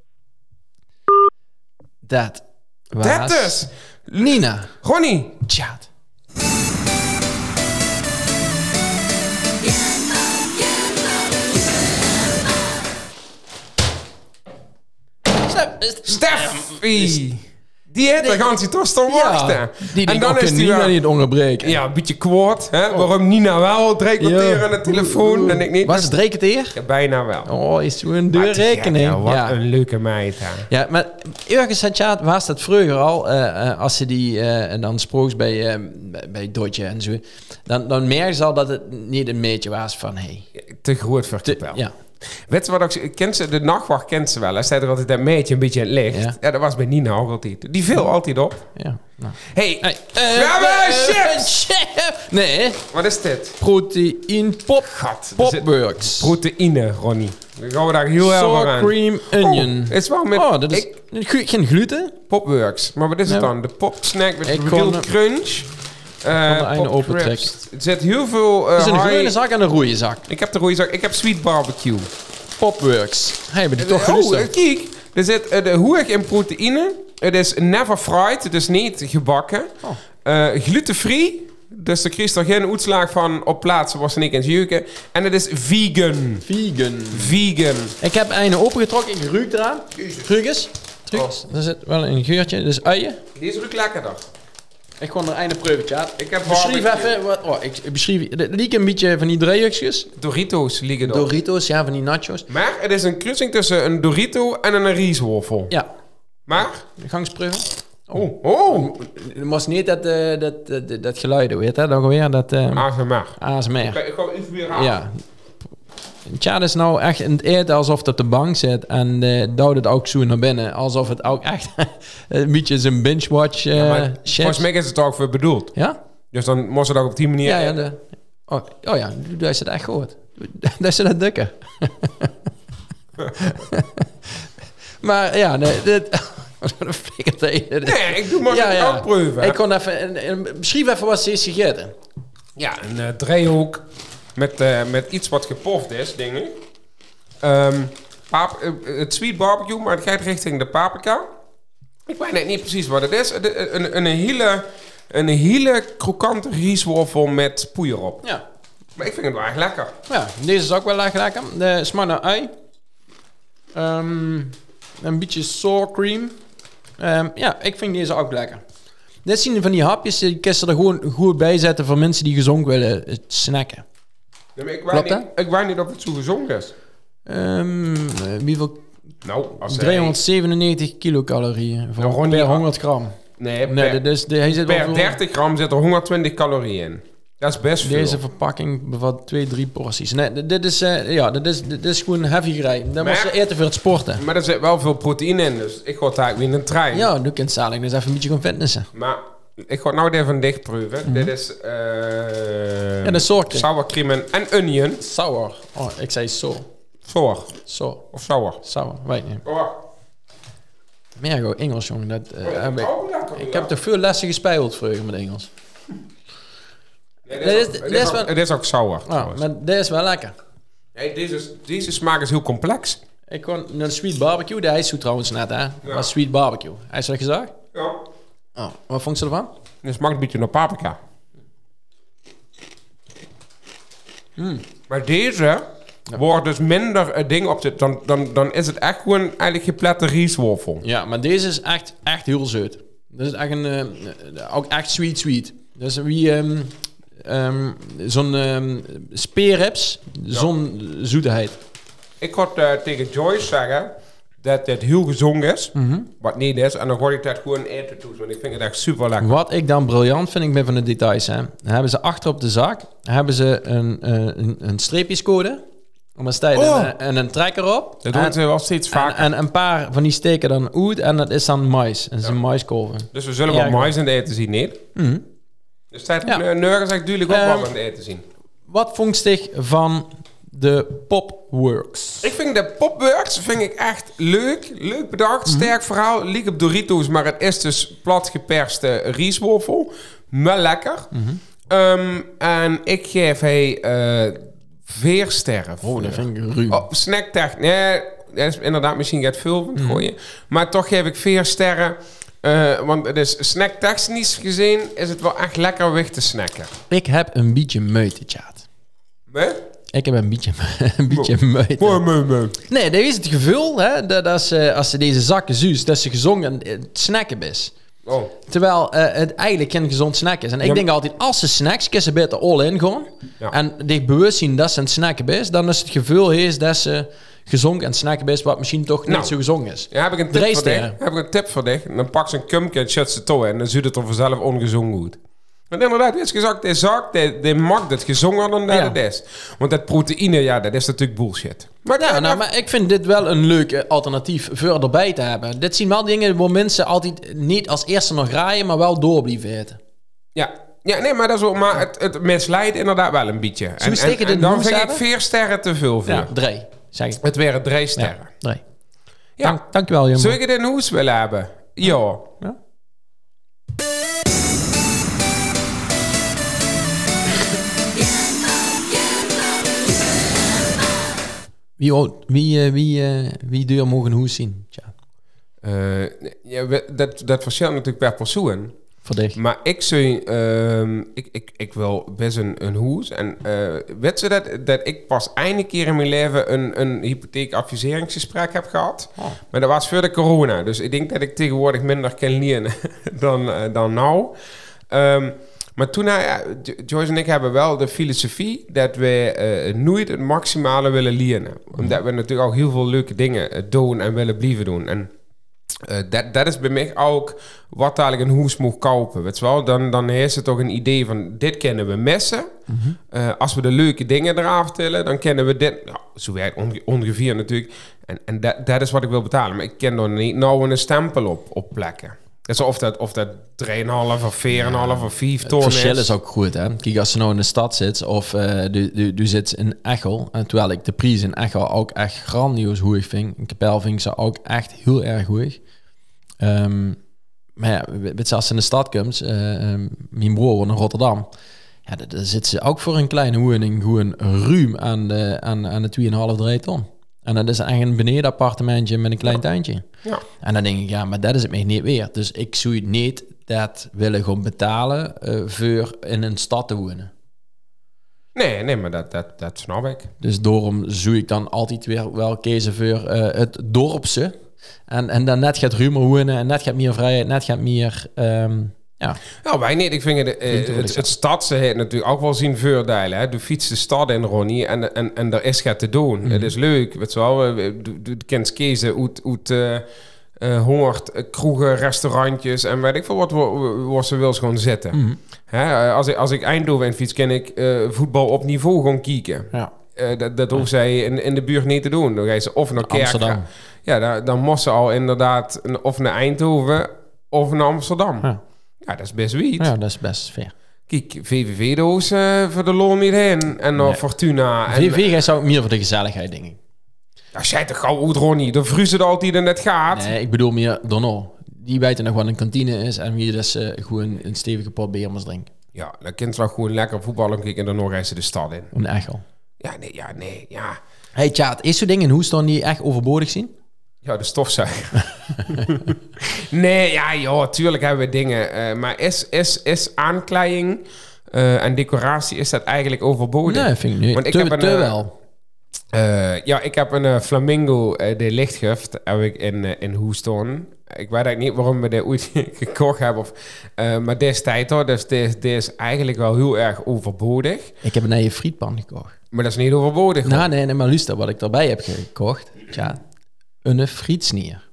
Dat was Dat dus! Nina. Ronnie, Tjaat. Steffi! Die heeft de ganse toch staan wachten. Ja, die en dan is die Nina wel... niet onderbreken. Ja, een beetje kwaad. Hè? Waarom Nina wel Ja. aan de telefoon en ik niet? Was het drie keer? Ja, bijna wel. Oh, is zo'n Maar deurrekening. Ja, wat Ja, een leuke meid. Hè? ja, maar ergens had je was dat vroeger al, eh, eh, als ze die eh, en dan sprook bij, eh, bij- Dodje en zo, dan, dan merk je al dat het niet een meetje was van, hey, Te groot voor te- ja, Weet je wat ik... Kent ze, de nachtwacht kent ze wel. Hij staat er altijd dat meidje een beetje in het licht. Ja. Ja. dat was bij Nina ook altijd. Die viel altijd op. ja. Nou. hey, Hey, we hebben chips! chips! Nee, wat is dit? protein pop, Gat. popworks. Proteïne, Ronnie. Dan gaan we daar heel erg Sour aan. cream onion. Oh, is wel met... oh, dat is ik- geen gluten. Popworks. Maar wat is het Ja. dan? De popsnack met Ik real Eh, de ene open trekt. Er zit heel veel... eh, Het is een groene zak en een rode zak. Ik heb de rode zak. Ik heb sweet barbecue. Popworks. Hey, hebben die toch oh, eh, kijk. Er zit eh, de hoeg in proteïne. Het is never fried. Is niet gebakken. Oh. Eh, glutenfree. Dus er krijgt er geen uitslag van op plaatsen ze niet in jeuken. En het is vegan. Vegan. Vegan. Ik heb een opengetrokken, ik ruik eraan. Ruik eens. Ruik eens. Er zit wel een geurtje, dus uien. Die is ook lekkerder. Ik er een proevertje aan. Ik heb Beschrijf even, wat, oh, ik beschrijf, het een beetje van die driehoekjes. Doritos liggen. Doritos, ja, van die nachos. Maar het is een kruising tussen een Dorito en een rieswafel. Ja, Maar... gangsproeven. Oh, oh. Je moest niet dat, eh, dat, dat, dat geluid weet je? Dan weer dat uh, ASMR. ASMR. Ik ga even weer aan. Ja. Tja, is nou echt in het eten alsof het op de bank zit en eh duwt het ook zo naar binnen. Alsof het ook echt [laughs] een beetje zijn binge-watch shit. volgens mij is het ook voor bedoeld. Ja? Dus dan moest het ook op die manier... Ja, ja. De, oh, oh ja, daar is het echt gehoord. [laughs] Daar is het dikke. [laughs] maar ja, nee, dit... Nee, ik doe maar Ja, ja, proeven. Ik kon even... en- en Beschrijf even wat ze is gegeten. Ja, een eh, driehoek met, eh, met iets wat gepoft is, denk ik. Pap- eh, het sweet barbecue, maar het gaat richting de paprika. Ik weet net niet precies wat het is. Het- Een, een, hele, een hele krokante rieswafel met poeier op. Ja. Maar ik vind het wel echt lekker. Ja, deze is ook wel erg lekker. De smaak naar ui. Ehm, een beetje sour cream. Ehm, ja, ik vind deze ook lekker. Dit zien van die hapjes, die kun je er gewoon goed bij zetten voor mensen die gezond willen eh, snacken. Nee, maar ik, Klopt, niet, ik weet niet of het zo gezond is. Hoeveel? Nou, als 397 kilocalorieën voor, Nou, per niet- 100 gram. Nee, Nee, per, de, hij zit per voor- 30 gram zit er 120 calorieën in. Dat is best veel. Deze verpakking bevat twee, drie porties. Nee, dit- is, eh, ja, dit is, dit is gewoon heavy gerij. Dat was eten voor het sporten. Maar er zit wel veel proteïne in, dus ik ga het eigenlijk weer in een trein. Ja, nu kunt zadelijk dus even een beetje gaan fitnessen. Maar ik ga het nou even dicht proeven. Dit is... eh. Ja, dat is sour cream. En, en onion. Sour. Oh, ik zei so. Sour. So. Of sour. Sour, weet niet. Oh, Meer gewoon Engels, jongen. Dat, eh, oh, heb ik. oh, lekker, ik heb toch veel lessen gespeeld vroeger met Engels. [laughs] Nee, dit dit, is- ook- dit dit is is, wel- ook, dit is ook sour. Maar deze is wel lekker. Hey, deze, deze smaak is heel complex. Ik naar de Sweet Barbecue. Die is zo trouwens net, hè. Was Sweet Barbecue. Hij is dat gezegd? Ja. Oh, wat vond ze ervan? Het smaakt een beetje naar paprika. Maar deze wordt dus minder het ding op zit. Dan, dan, dan is het echt gewoon eigenlijk geplette rieswafel. Ja, maar deze is echt, echt heel zoet. Dat is echt een, eh, eh, ook echt sweet sweet. Dus wie ehm, ehm, zo'n ehm speerrips, zo'n zoetigheid. Ik had eh, tegen Joyce zeggen dat dit heel gezond is. Wat niet is. En dan gooi ik dat gewoon eten toe. Want ik vind het echt super lekker. Wat ik dan briljant vind, ik ben van de details, hè. Hebben ze achter op de zak, hebben ze een, eh, een, een streepjescode. Staat Oh. een, en een trekker op. Dat doen en, ze wel steeds vaker. en een paar van die steken dan uit en dat is dan mais. En dat is een maiskolven. dus we zullen Ja, wat goed. mais in het eten zien, niet? Mhm. Dus staat Ja. ja. Nurgens echt duidelijk ook Ehm, in het eten zien. Wat vond je van de Popworks? Ik vind de popworks vind ik echt leuk. Leuk bedacht. Mhm. Sterk verhaal. Liek op Doritos, maar het is dus plat geperste rieswafel. Maar lekker. Mhm. Ehm, en ik geef hij eh vier sterren. Oh, dat vind ik ruim. Oh, snacktech. Nee, dat is inderdaad misschien gaat veel van het Mhm. gooien. Maar toch geef ik vier sterren. Eh, want het is snacktechnisch gezien is het wel echt lekker weg te snacken. Ik heb een beetje meute, chat. Nee? Ik heb een beetje, [laughs] een beetje mooi. Nee, dat is het gevoel, hè, dat als, ze als ze deze zakken zuus, dat ze gezongen het snacken is. Oh. Terwijl eh, het eigenlijk geen gezond snack is. En ik Ja, denk altijd, als ze snacks, kunnen ze beter all-in. Ja. En zich bewust zien dat ze een snacken is, dan is het gevoel is dat ze gezongen en snacken is, wat misschien toch niet Nou. zo gezongen is. Ja, heb ik een Drie tip voor dich. Heb ik een tip voor dich. Dan pak ze een kumke en shut ze toe en dan zuurt het er vanzelf ongezongen goed. Want inderdaad, is gezegd, die zak, die, die maakt het gezonger dan dat Ja. het is. Want dat proteïne, ja, dat is natuurlijk bullshit. Maar Ja, nou, maar ik vind dit wel een leuk eh, alternatief voor erbij te hebben. Dit zijn wel dingen waar mensen altijd niet als eerste nog raaien, maar wel door blijven eten. ja. ja, nee, maar dat is wel, maar het, het misleidt inderdaad wel een beetje. En, dan hoes vind ik vier sterren te veel voor. Ja, drie, zeg ik. Het waren drie Ja, sterren. drie. Ja. Dank, dankjewel, Jumbo. Zou ik het in huis willen hebben? Ja. Ja? Wie, wie, eh, wie, eh, wie deur mogen hoes zien? Tja, Eh, ja, we- dat, dat verschilt natuurlijk per persoon. Maar ik zou, ehm, ik, ik, ik wil best een, een hoes. En eh weet ze dat, dat ik pas eindelijk keer in mijn leven een, een hypotheekadviseringsgesprek heb gehad. Oh. Maar dat was voor de corona. Dus ik denk dat ik tegenwoordig minder kan leren [laughs] dan, dan nou. Ehm, maar toen, ja, Jo- Joyce en ik hebben wel de filosofie dat we eh, nooit het maximale willen leren. Omdat we natuurlijk ook heel veel leuke dingen eh, doen en willen blijven doen. En eh, dat, dat is bij mij ook wat eigenlijk een hoes moet kopen. Weet je wel? Dan, dan heeft ze toch een idee van dit kennen we messen. Eh, als we de leuke dingen eraf tillen, dan kennen we dit. Nou, zo werkt onge- ongeveer natuurlijk. En, en dat, dat is wat ik wil betalen. Maar ik ken er niet nou een stempel op, op plekken. Dus of dat, of dat 3,5 of 4,5 of 5 Het ton verschil is. is ook goed, hè. Kijk, als je nou in de stad zit of eh du, du, du zit in Echel, en terwijl ik de prijs in Echel ook echt grandioos hoog vind. In Kapel vind ik ze ook echt heel erg hoog. Ehm, maar ja, weet je, als ze in de stad komt, eh, ehm, mijn broer in Rotterdam, ja, daar, zit ze ook voor een kleine woning gewoon ruim aan de, aan, aan de 2,5, 3 ton. En dat is echt een beneden appartementje met een klein tuintje. Ja. En dan denk ik, ja, maar dat is het mij niet weer. Dus ik zou niet dat willen gaan betalen eh, voor in een stad te wonen. Nee, nee, maar dat, dat, dat snap ik. Dus daarom zoek ik dan altijd weer wel kiezen voor eh, het dorpse. En, en dan net gaat ruimer wonen en net gaat meer vrijheid, net gaat meer... ehm, ja, Nou, wij niet. Ik vind het, eh, het, het stadse heeft natuurlijk ook wel zien voordelen. Hè. Du fietst de stad in, Ronnie, en, en, en er is wat te doen. Mhm. Het is leuk, weet je wel. Du kent kiezen uit, uit kroegen, restaurantjes en weet ik veel wat waar, ze wil gewoon zitten. Mhm. Hè, eh, als, ik, als ik Eindhoven in fiets, kan ik eh, voetbal op niveau gewoon kijken. ja. Eh, dat dat hoeft zij in, in de buurt niet te doen. Dan ga je ze of naar Kerk. Ja, dan moest ze al inderdaad of naar Eindhoven of naar Amsterdam. Ja. Ja, dat is best wiet. ja, dat is best fair. Kijk, VVV-doos eh, voor de lol niet heen. En dan Nee. Fortuna. En, VV jij zou meer voor de gezelligheid, denk ik. Ja, zij toch gauw uit, Ronnie. De vriezen altijd en het gaat. Nee, ik bedoel meer Dono. Die weten nog wat een kantine is en wie dus eh, gewoon een stevige pot beermers drinken. Ja, dan kind wel gewoon lekker voetballen kijken en dan nog eens de stad in. Een Echel. Ja, nee, ja, nee, ja. Hey Tjaat, is zo'n ding in Hoeston die echt overbodig zien? Ja, de stofzuiger. [laughs] nee, ja, joh, tuurlijk hebben we dingen. eh, maar is, is, is aankleiding eh, en decoratie, is dat eigenlijk overbodig? Nee, vind ik niet. Want ik te, heb een, te eh, wel. Ja, ik heb een Flamingo, de lichtgift, heb ik in, in Houston. Ik weet eigenlijk niet waarom we dit ooit [laughs] gekocht hebben. Of, maar destijds hoor, dus dit, is eigenlijk wel heel erg overbodig. Ik heb een nieuwe frietpan gekocht. Maar dat is niet overbodig. Nou, nee, nee, maar luister, wat ik erbij heb gekocht. Tja, een frietsnier.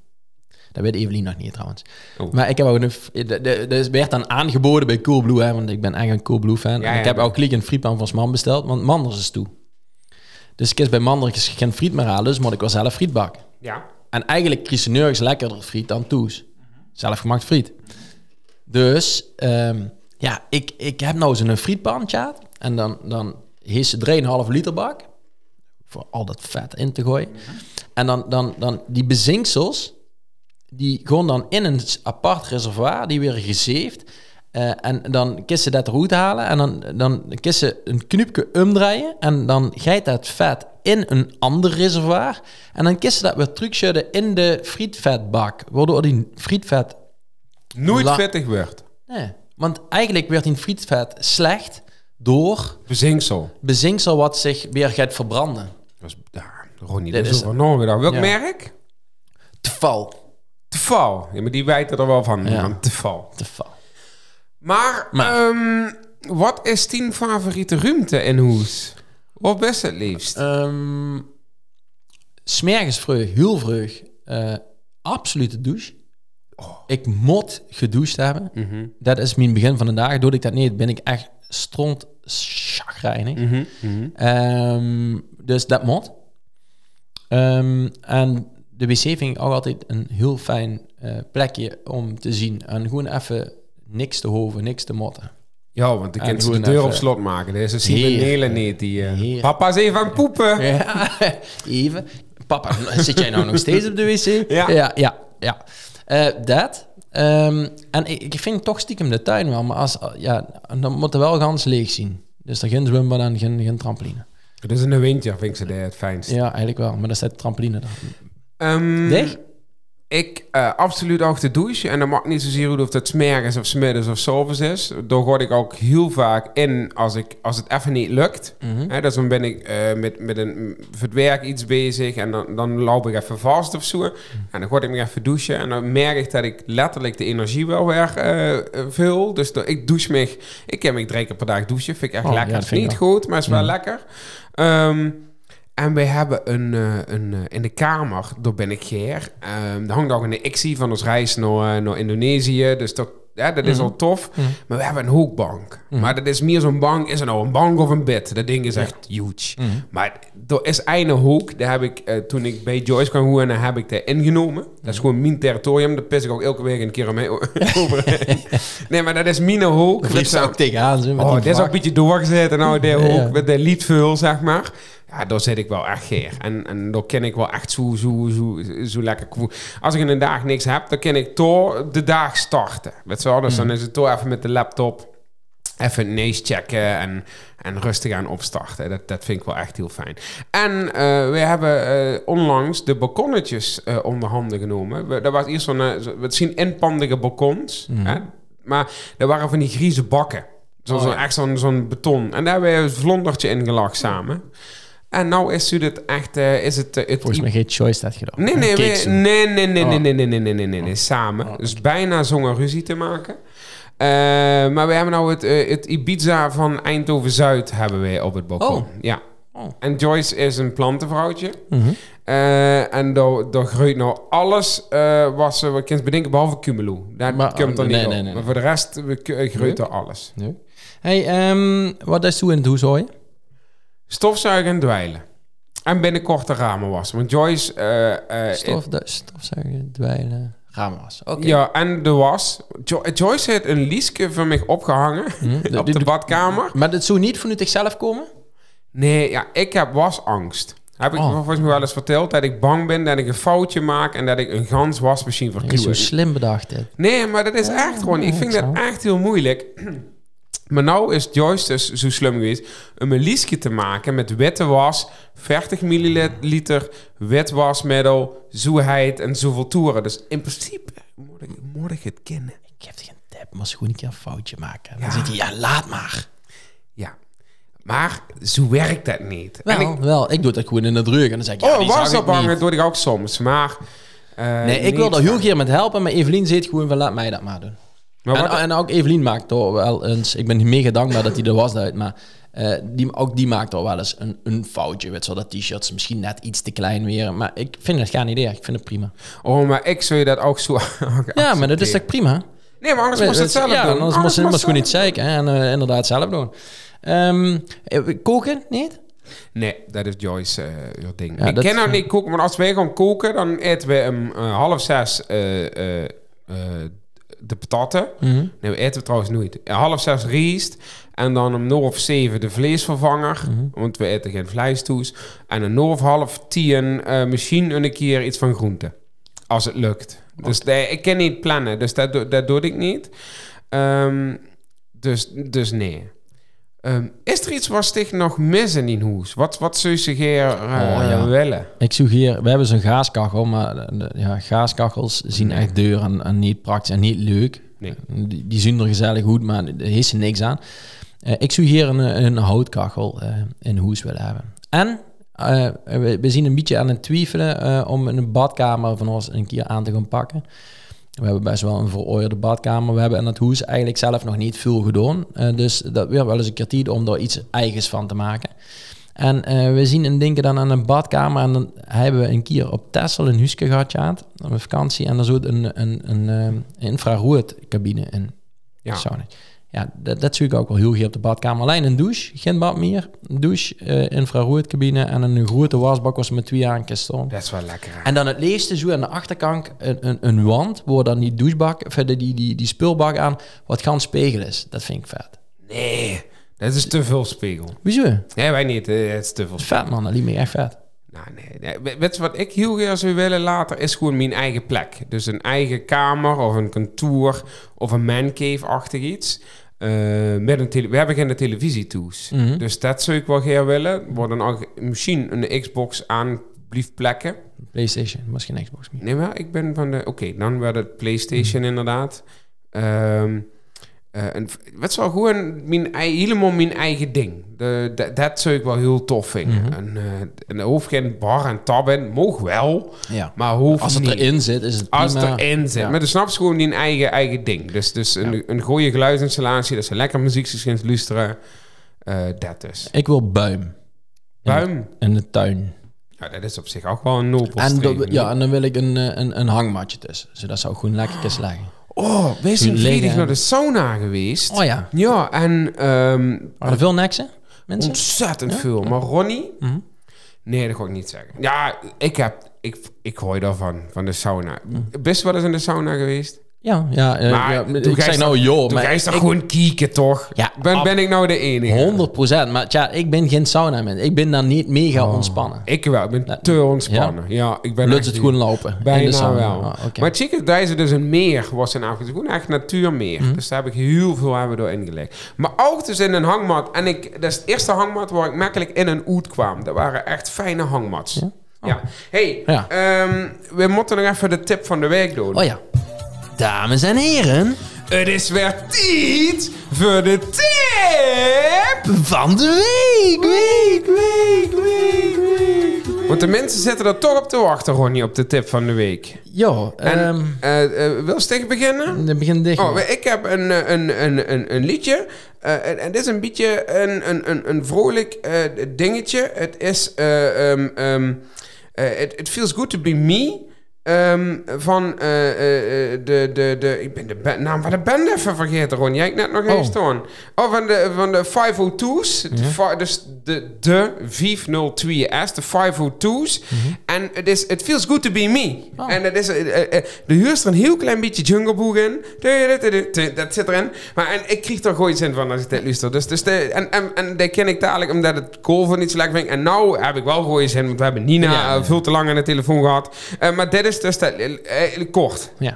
Dat weet Evelien nog niet trouwens. Oh. Maar ik heb ook een... Dat werd dan aangeboden bij Coolblue, hè, want ik ben echt een Coolblue fan. Ja, ik heb ja. ook liek een frietpan van man besteld, want Manders is toe. Dus ik is bij Manders geen friet meer halen, dus moet ik wel zelf friet bakken. Ja. En eigenlijk kies nergens lekkerder friet dan Toes. Zelfgemaakt friet. Dus, ehm, ja, ik, ik heb nou zo'n frietpan, tja. En dan, dan heeft ze 3,5 liter bak. Voor al dat vet in te gooien. En dan, dan, dan die bezinksels, die gewoon dan in een apart reservoir, die weer gezeefd. Eh, en dan kies ze dat eruit halen en dan, dan kies ze een knupje omdraaien en dan gijt dat vet in een ander reservoir en dan kies ze dat weer terugschudden in de frietvetbak, waardoor die frietvet... Nooit vettig wordt. Nee, want eigenlijk werd die frietvet slecht door Bezinksel. bezinksel wat zich weer gaat verbranden. Is, ja, Ronnie, dat is over nagedacht. Welk Ja. merk? Te val. Te val. Ja, maar die wijten er wel van. Ja. van Te val. Te val. Maar, Maar- ehm, wat is tien favoriete ruimte in Hoes? Wat best het liefst? Ehm smergens vreug, heel vreug, eh, absolute douche. Ik moet gedoucht hebben. Mhm. Dat is mijn begin van de dag. Doe ik dat niet, ben ik echt stront chagrijnig. Mhm, mhm. Ehm, dus dat moet. Ehm, en de wc vind ik ook altijd een heel fijn eh, plekje om te zien. En gewoon even niks te hoven, niks te motten. Ja, want dan En kunt ze de deur even- op slot maken. Deze zien de Heerlijk. nelen niet. Die, eh. Papa is even aan het poepen. Ja, [laughs] even. Papa, zit jij nou nog steeds op de wc? [laughs] Ja. ja, ja. ja. Eh, dat. Ehm, en ik, ik vind toch stiekem de tuin wel, maar als, ja, dan moet er wel gans leeg zien. Dus er geen zwembad en geen, geen trampoline. Dat is in de winter, vind ik ze de- het fijnst. Ja, eigenlijk wel, maar daar staat trampoline dan. Dicht? Ik eh, absoluut ook de douche. En dat maakt niet zozeer uit of dat smergens of smiddags of s'avonds is. Daar word ik ook heel vaak in als, ik, als het even niet lukt. Mhm. Hè, dus dan ben ik eh, met, met een voor het werk iets bezig en dan, dan loop ik even vast of zo. En dan word ik me even douchen en dan merk ik dat ik letterlijk de energie wel weer eh, vul. Dus dat, ik douche me. Ik heb me drie keer per dag douchen. Vind ik echt Oh, lekker. ja, is niet goed, maar is wel Mm. lekker. Ehm, en wij hebben een, eh, een eh, in de kamer, daar ben ik geer. Ehm er hangt ook een XI van ons reis naar, eh, naar Indonesië. Dus dat, ja, dat is Mhm. al tof. Mhm. Maar we hebben een hoekbank. Mhm. Maar dat is meer zo'n bank. Is het nou een bank of een bed? Dat ding is echt huge. Maar er is een hoek. Daar heb ik, toen ik bij Joyce kwam wonen, heb ik daar ingenomen. Dat is gewoon mijn territorium. Daar pis ik ook elke week een keer omheen [laughs] overheen. [laughs] nee, maar dat is mijn hoek. Daar vliegt ze ook tegenaan. Zo, Oh, dit is ook een beetje doorgezet. En nou, de hoek Ja. met de liedvul, zeg maar. Ja, daar zit ik wel echt geer. En, en daar ken ik wel echt zo, zo, zo, zo lekker. Als ik in een dag niks heb, dan kan ik door de dag starten. Weet je wel? Dus Mm. dan is het door even met de laptop even neus checken en, en rustig aan opstarten. Dat, dat vind ik wel echt heel fijn. En eh, we hebben eh, onlangs de balkonnetjes eh, onder handen genomen. We, dat was eerst zo'n, zo- we zien inpandige balkons. Mhm. Hè? Maar er waren van die grieze bakken. Zo, Oh, ja. Echt zo'n zo'n beton. En daar hebben we een vlondertje in gelakt samen. En nou is het echt... eh, is het, eh, het Volgens mij geen choice dat gedaan. Nee, nee, nee, nee, nee, nee, Oh. nee, nee, nee, nee, nee, nee, nee, nee, samen. Oh, Dus bijna zonder ruzie te maken. Eh, maar we hebben nou het, het Ibiza van Eindhoven-Zuid hebben we op het balkon. Oh. Ja. Oh. En Joyce is een plantenvrouwtje. Mhm. Eh, en daar daar groeit nou alles wat ze we kunnen bedenken, behalve cumulu. Daar Maar, komt er oh, niet nee, op. nee, nee, Maar voor de rest we, groeit er alles. Nee. Hey, ehm, wat is toe in het? Stofzuigen en dweilen. En binnenkort de ramen wassen. Want Joyce... eh, eh, Stof, stofzuigen, dweilen, raamwas. Oké. Ja, en de was. Jo- Joyce heeft een liesje van mij opgehangen Hm, [laughs] op de badkamer. Maar dat zou niet vanuit zichzelf komen? Nee, ja, ik heb wasangst. Heb ik Oh. volgens mij wel eens verteld dat ik bang ben dat ik een foutje maak en dat ik een gans wasmachine Dat is zo slim bedacht dit. Nee, maar dat is echt gewoon. Ik vind dat echt heel moeilijk. Maar nou is Joyce dus zo slim geweest een liesje te maken met witte was, 40 milliliter wit wasmiddel, zoeheid en zoveel toeren. Dus in principe moet ik, moet ik het kennen. Ik heb geen tip, maar ze gewoon een keer een foutje maken. Dan Ja. zit hij, ja, laat maar. Ja. Maar zo werkt dat niet. Wel, en ik, wel, ik doe dat gewoon in de druk en dan zeg ik, ja, oh, was ik ophangen niet. doe ik ook soms. Maar. eh, Nee, ik wil er heel keer met helpen, maar Evelien zegt gewoon van laat mij dat maar doen. Maar En, ook Evelien maakt toch wel eens, ik ben mega dankbaar dat hij er was uit, maar eh, die, ook die maakt toch wel eens een, een foutje. Weet zo, dat t-shirts misschien net iets te klein weer, maar ik vind het geen idee, ik vind het prima. Oh, maar ik zou je dat ook zo. [laughs] Ja, maar dat is toch prima? Nee, maar anders moest je het zelf ja, doen. anders moest je moest moest gewoon niet zeiken en eh, inderdaad zelf doen. Ehm, eh, koken, niet? Nee, dat is Joyce ding. Ja, ik ken nou niet koken, maar als wij gaan koken, dan eten we om half zes de patatten. Mhm. Nee, we eten trouwens nooit. Half zes riest. En dan om of zeven de vleesvervanger. Mhm. Want we eten geen vlees toes. En om half tien eh, misschien een keer iets van groente. Als het lukt. Dus nee, ik kan niet plannen. Dus dat, doe- dat doe ik niet. Ehm, dus, dus nee. Ehm, is er iets wat sticht nog mis in die hoes? Wat, wat zou je hier eh, Oh, ja. willen? Ik suggereer, we hebben zo'n gaaskachel, maar de- de- ja, gaaskachels zien Nee. echt deur en, en niet praktisch en niet leuk. Nee. Die, die zien er gezellig goed, maar er is er niks aan. Eh, ik suggereer een, een houtkachel eh, in hoes willen hebben. En eh, we, we zien een beetje aan het twijfelen eh, om een badkamer van ons een keer aan te gaan pakken. We hebben best wel een veroorderde badkamer. We hebben in het hoes eigenlijk zelf nog niet veel gedaan. Eh, dus dat weer wel eens een kwartier om daar iets eigens van te maken. En eh, we zien en denken dan aan een badkamer. En dan hebben we een keer op Texel een huisje gehad, ja, op een vakantie. En daar zat een, een, een, eh, infraroodcabine in. Ja. Ja, dat, dat zie ik ook wel heel graag op de badkamer. Alleen een douche, geen bad meer. Een douche, eh infraroodcabine en een grote wasbak was met twee aankens staan. Dat is wel lekker. hè? En dan het leeste zo aan de achterkant een, een, een wand, waar dan die douchebak, verder die, die, die spulbak aan, wat gaan spiegel is. Dat vind ik vet. Nee, dat is te veel spiegel. Dat Nee, wij niet. Het is te veel vet man, dat liet me echt vet. Nou, nee, nee. We- Weet je wat ik heel graag zou willen later? Is gewoon mijn eigen plek. Dus een eigen kamer of een kantoor of een mancave-achtig iets. Eh, met een tele- we hebben geen televisietoes. Mhm. Dus dat zou ik wel graag willen. Wordt dan ook misschien een Xbox aan blijft plekken. Playstation, geen Xbox meer. Nee, maar ik ben van de... Oké, dan werd het PlayStation inderdaad. Ehm eh, en wat zou gewoon mijn, helemaal mijn eigen ding. De, dat- dat zou ik wel heel tof vinden. Mhm. En, eh, en er hoeft geen bar en tab in. Moog wel, Ja. maar hoeft Als het niet. erin zit, is het prima. Als het erin zit. Ja. Maar dan snap je gewoon die eigen, eigen ding. Dus, dus een, een goede geluidsinstallatie. Dat ze lekker muziek kunt luisteren. Eh, dat dus. Ik wil buim Buim. in de tuin. Ja, dat is op zich ook wel een nobel En, ja, en dan wil ik een, een, een hangmatje tussen. Zodat zou gewoon lekker kunnen leggen. Oh, een liggen vrijdag naar de sauna geweest. Oh ja. Ja, en ehm, Waren er veel neksen? Mensen? ontzettend Ja? veel. Maar Ronnie? Mhm. Nee, dat ga ik niet zeggen. Ja, ik heb... Ik, ik hoor daarvan, van de sauna. Mhm. Best wel eens in de sauna geweest? Ja, ja, eh, Maar ja ik zeg nou joh, maar ga je toch ik- gewoon kieken, toch? Ja, ben, ab- ben ik nou de enige? 100 procent. Maar tja, ik ben geen sauna man. Ik ben daar niet mega Oh. ontspannen. Ik wel, ik ben te ontspannen. Ja, ik ben echt het gewoon lopen? in de Bijna sauna. wel. Ah, oké. Maar het zieke, daar is er dus een meer, was een avond. Gewoon echt natuurmeer. Mhm. Dus daar heb ik heel veel hebben door ingelegd. Maar ook dus in een hangmat. En ik, dat is het eerste hangmat waar ik makkelijk in een oet kwam. Dat waren echt fijne hangmats. Ja? Ja. Hey, Ja. ehm, we moeten nog even de tip van de week doen. Oh ja. Dames en heren, Het is weer tijd voor de tip van de week. week, week, week, week. Want de mensen zitten er toch op te wachten, Ronnie, op de tip van de week. Ja, En, ehm eh, eh, wil Stig beginnen? dan begin dicht. Oh, ik heb een, eh, een, een, een, een liedje. eh, en, en dit is een beetje een, een, een, een vrolijk dingetje. Het is... eh, ehm, ehm, eh, It, it Feels Good To Be Me. Ehm, van eh, eh, eh, de, de, de... Ik ben de naam van de band even vergeten, Ron. Jij hebt net nog Oh. eens staan. Oh, van de, van de 502's. De fi- Dus de, de 502S. De 502's. En het is It Feels Good To Be Me. Oh. En het is... eh, er huurt er een heel klein beetje Jungle Book in. Dat zit erin. Maar en ik kreeg er gooit zin van als ik dit luister. Dus, dus de, en, en, en dat ken ik dadelijk omdat het cool niet zo lekker vind. En nou heb ik wel gooit zin, want we hebben Nina Ja, ja. veel te lang aan de telefoon gehad. Eh, maar dit is this, this, kort. Yeah.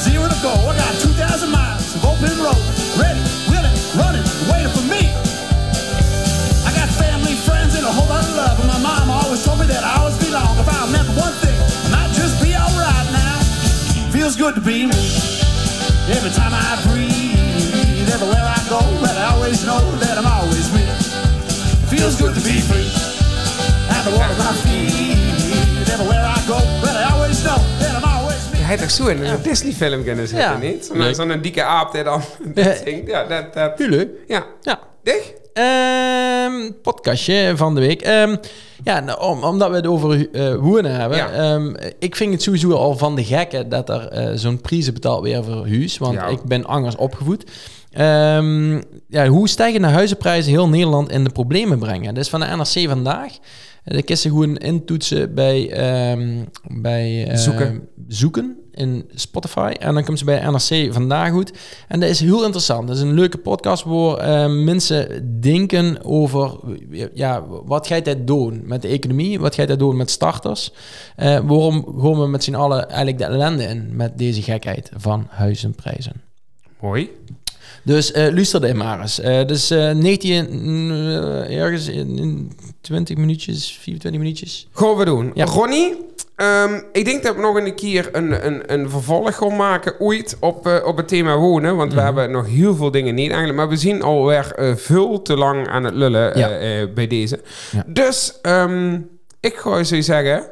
Zero to go. I got 2,000 miles of open road. Ready, willing, running, waiting for me. I got family, friends, and a whole lot of love. And my mom always told me that I always belong. If I meant one thing, and I'd just be alright now. Feels good to be me. Every time I breathe, everywhere I go, but I always know that I'm always me. Feels good to be free. Have the world my feet. Had toch zo in een Disney-film kunnen zitten, Ja. niet? Zo'n Leuk. zo'n dikke aap die dan [laughs] Ja. Ja, dat... dat ja. Ja. Dicht? Ehm, podcastje van de week. Ehm, ja, nou, om, omdat we het over eh wonen hebben. Ja. Ehm, ik vind het sowieso al van de gekken dat er eh, zo'n prijzen betaald weer voor huis. Want Ja. ik ben anders opgevoed. Ehm, ja, hoe stijgende huizenprijzen heel Nederland in de problemen brengen. Dat is van de NRC vandaag. De kisten gewoon intoetsen bij, ehm, bij eh, Zoeken. zoeken in Spotify. En dan komt ze bij NRC vandaag goed. En dat is heel interessant. Dat is een leuke podcast waar eh, mensen denken over... Ja, wat ga je dat doen met de economie? Wat ga je dat doen met starters? Eh, waarom gaan we met z'n allen eigenlijk de ellende in... met deze gekheid van huizenprijzen? Mooi. Dus eh luister er maar eens. Dus eh 19... eh, ergens in, in 20 minuutjes, 24 minuutjes. Gaan we doen. Ja. Ronnie, ehm, ik denk dat we nog een keer een, een, een vervolg gaan maken ooit op, eh, op het thema wonen. Want we Mhm. hebben nog heel veel dingen niet eigenlijk. Maar we zien alweer eh veel te lang aan het lullen Ja. eh, bij deze. Ja. Dus ehm, ik ga zo zeggen...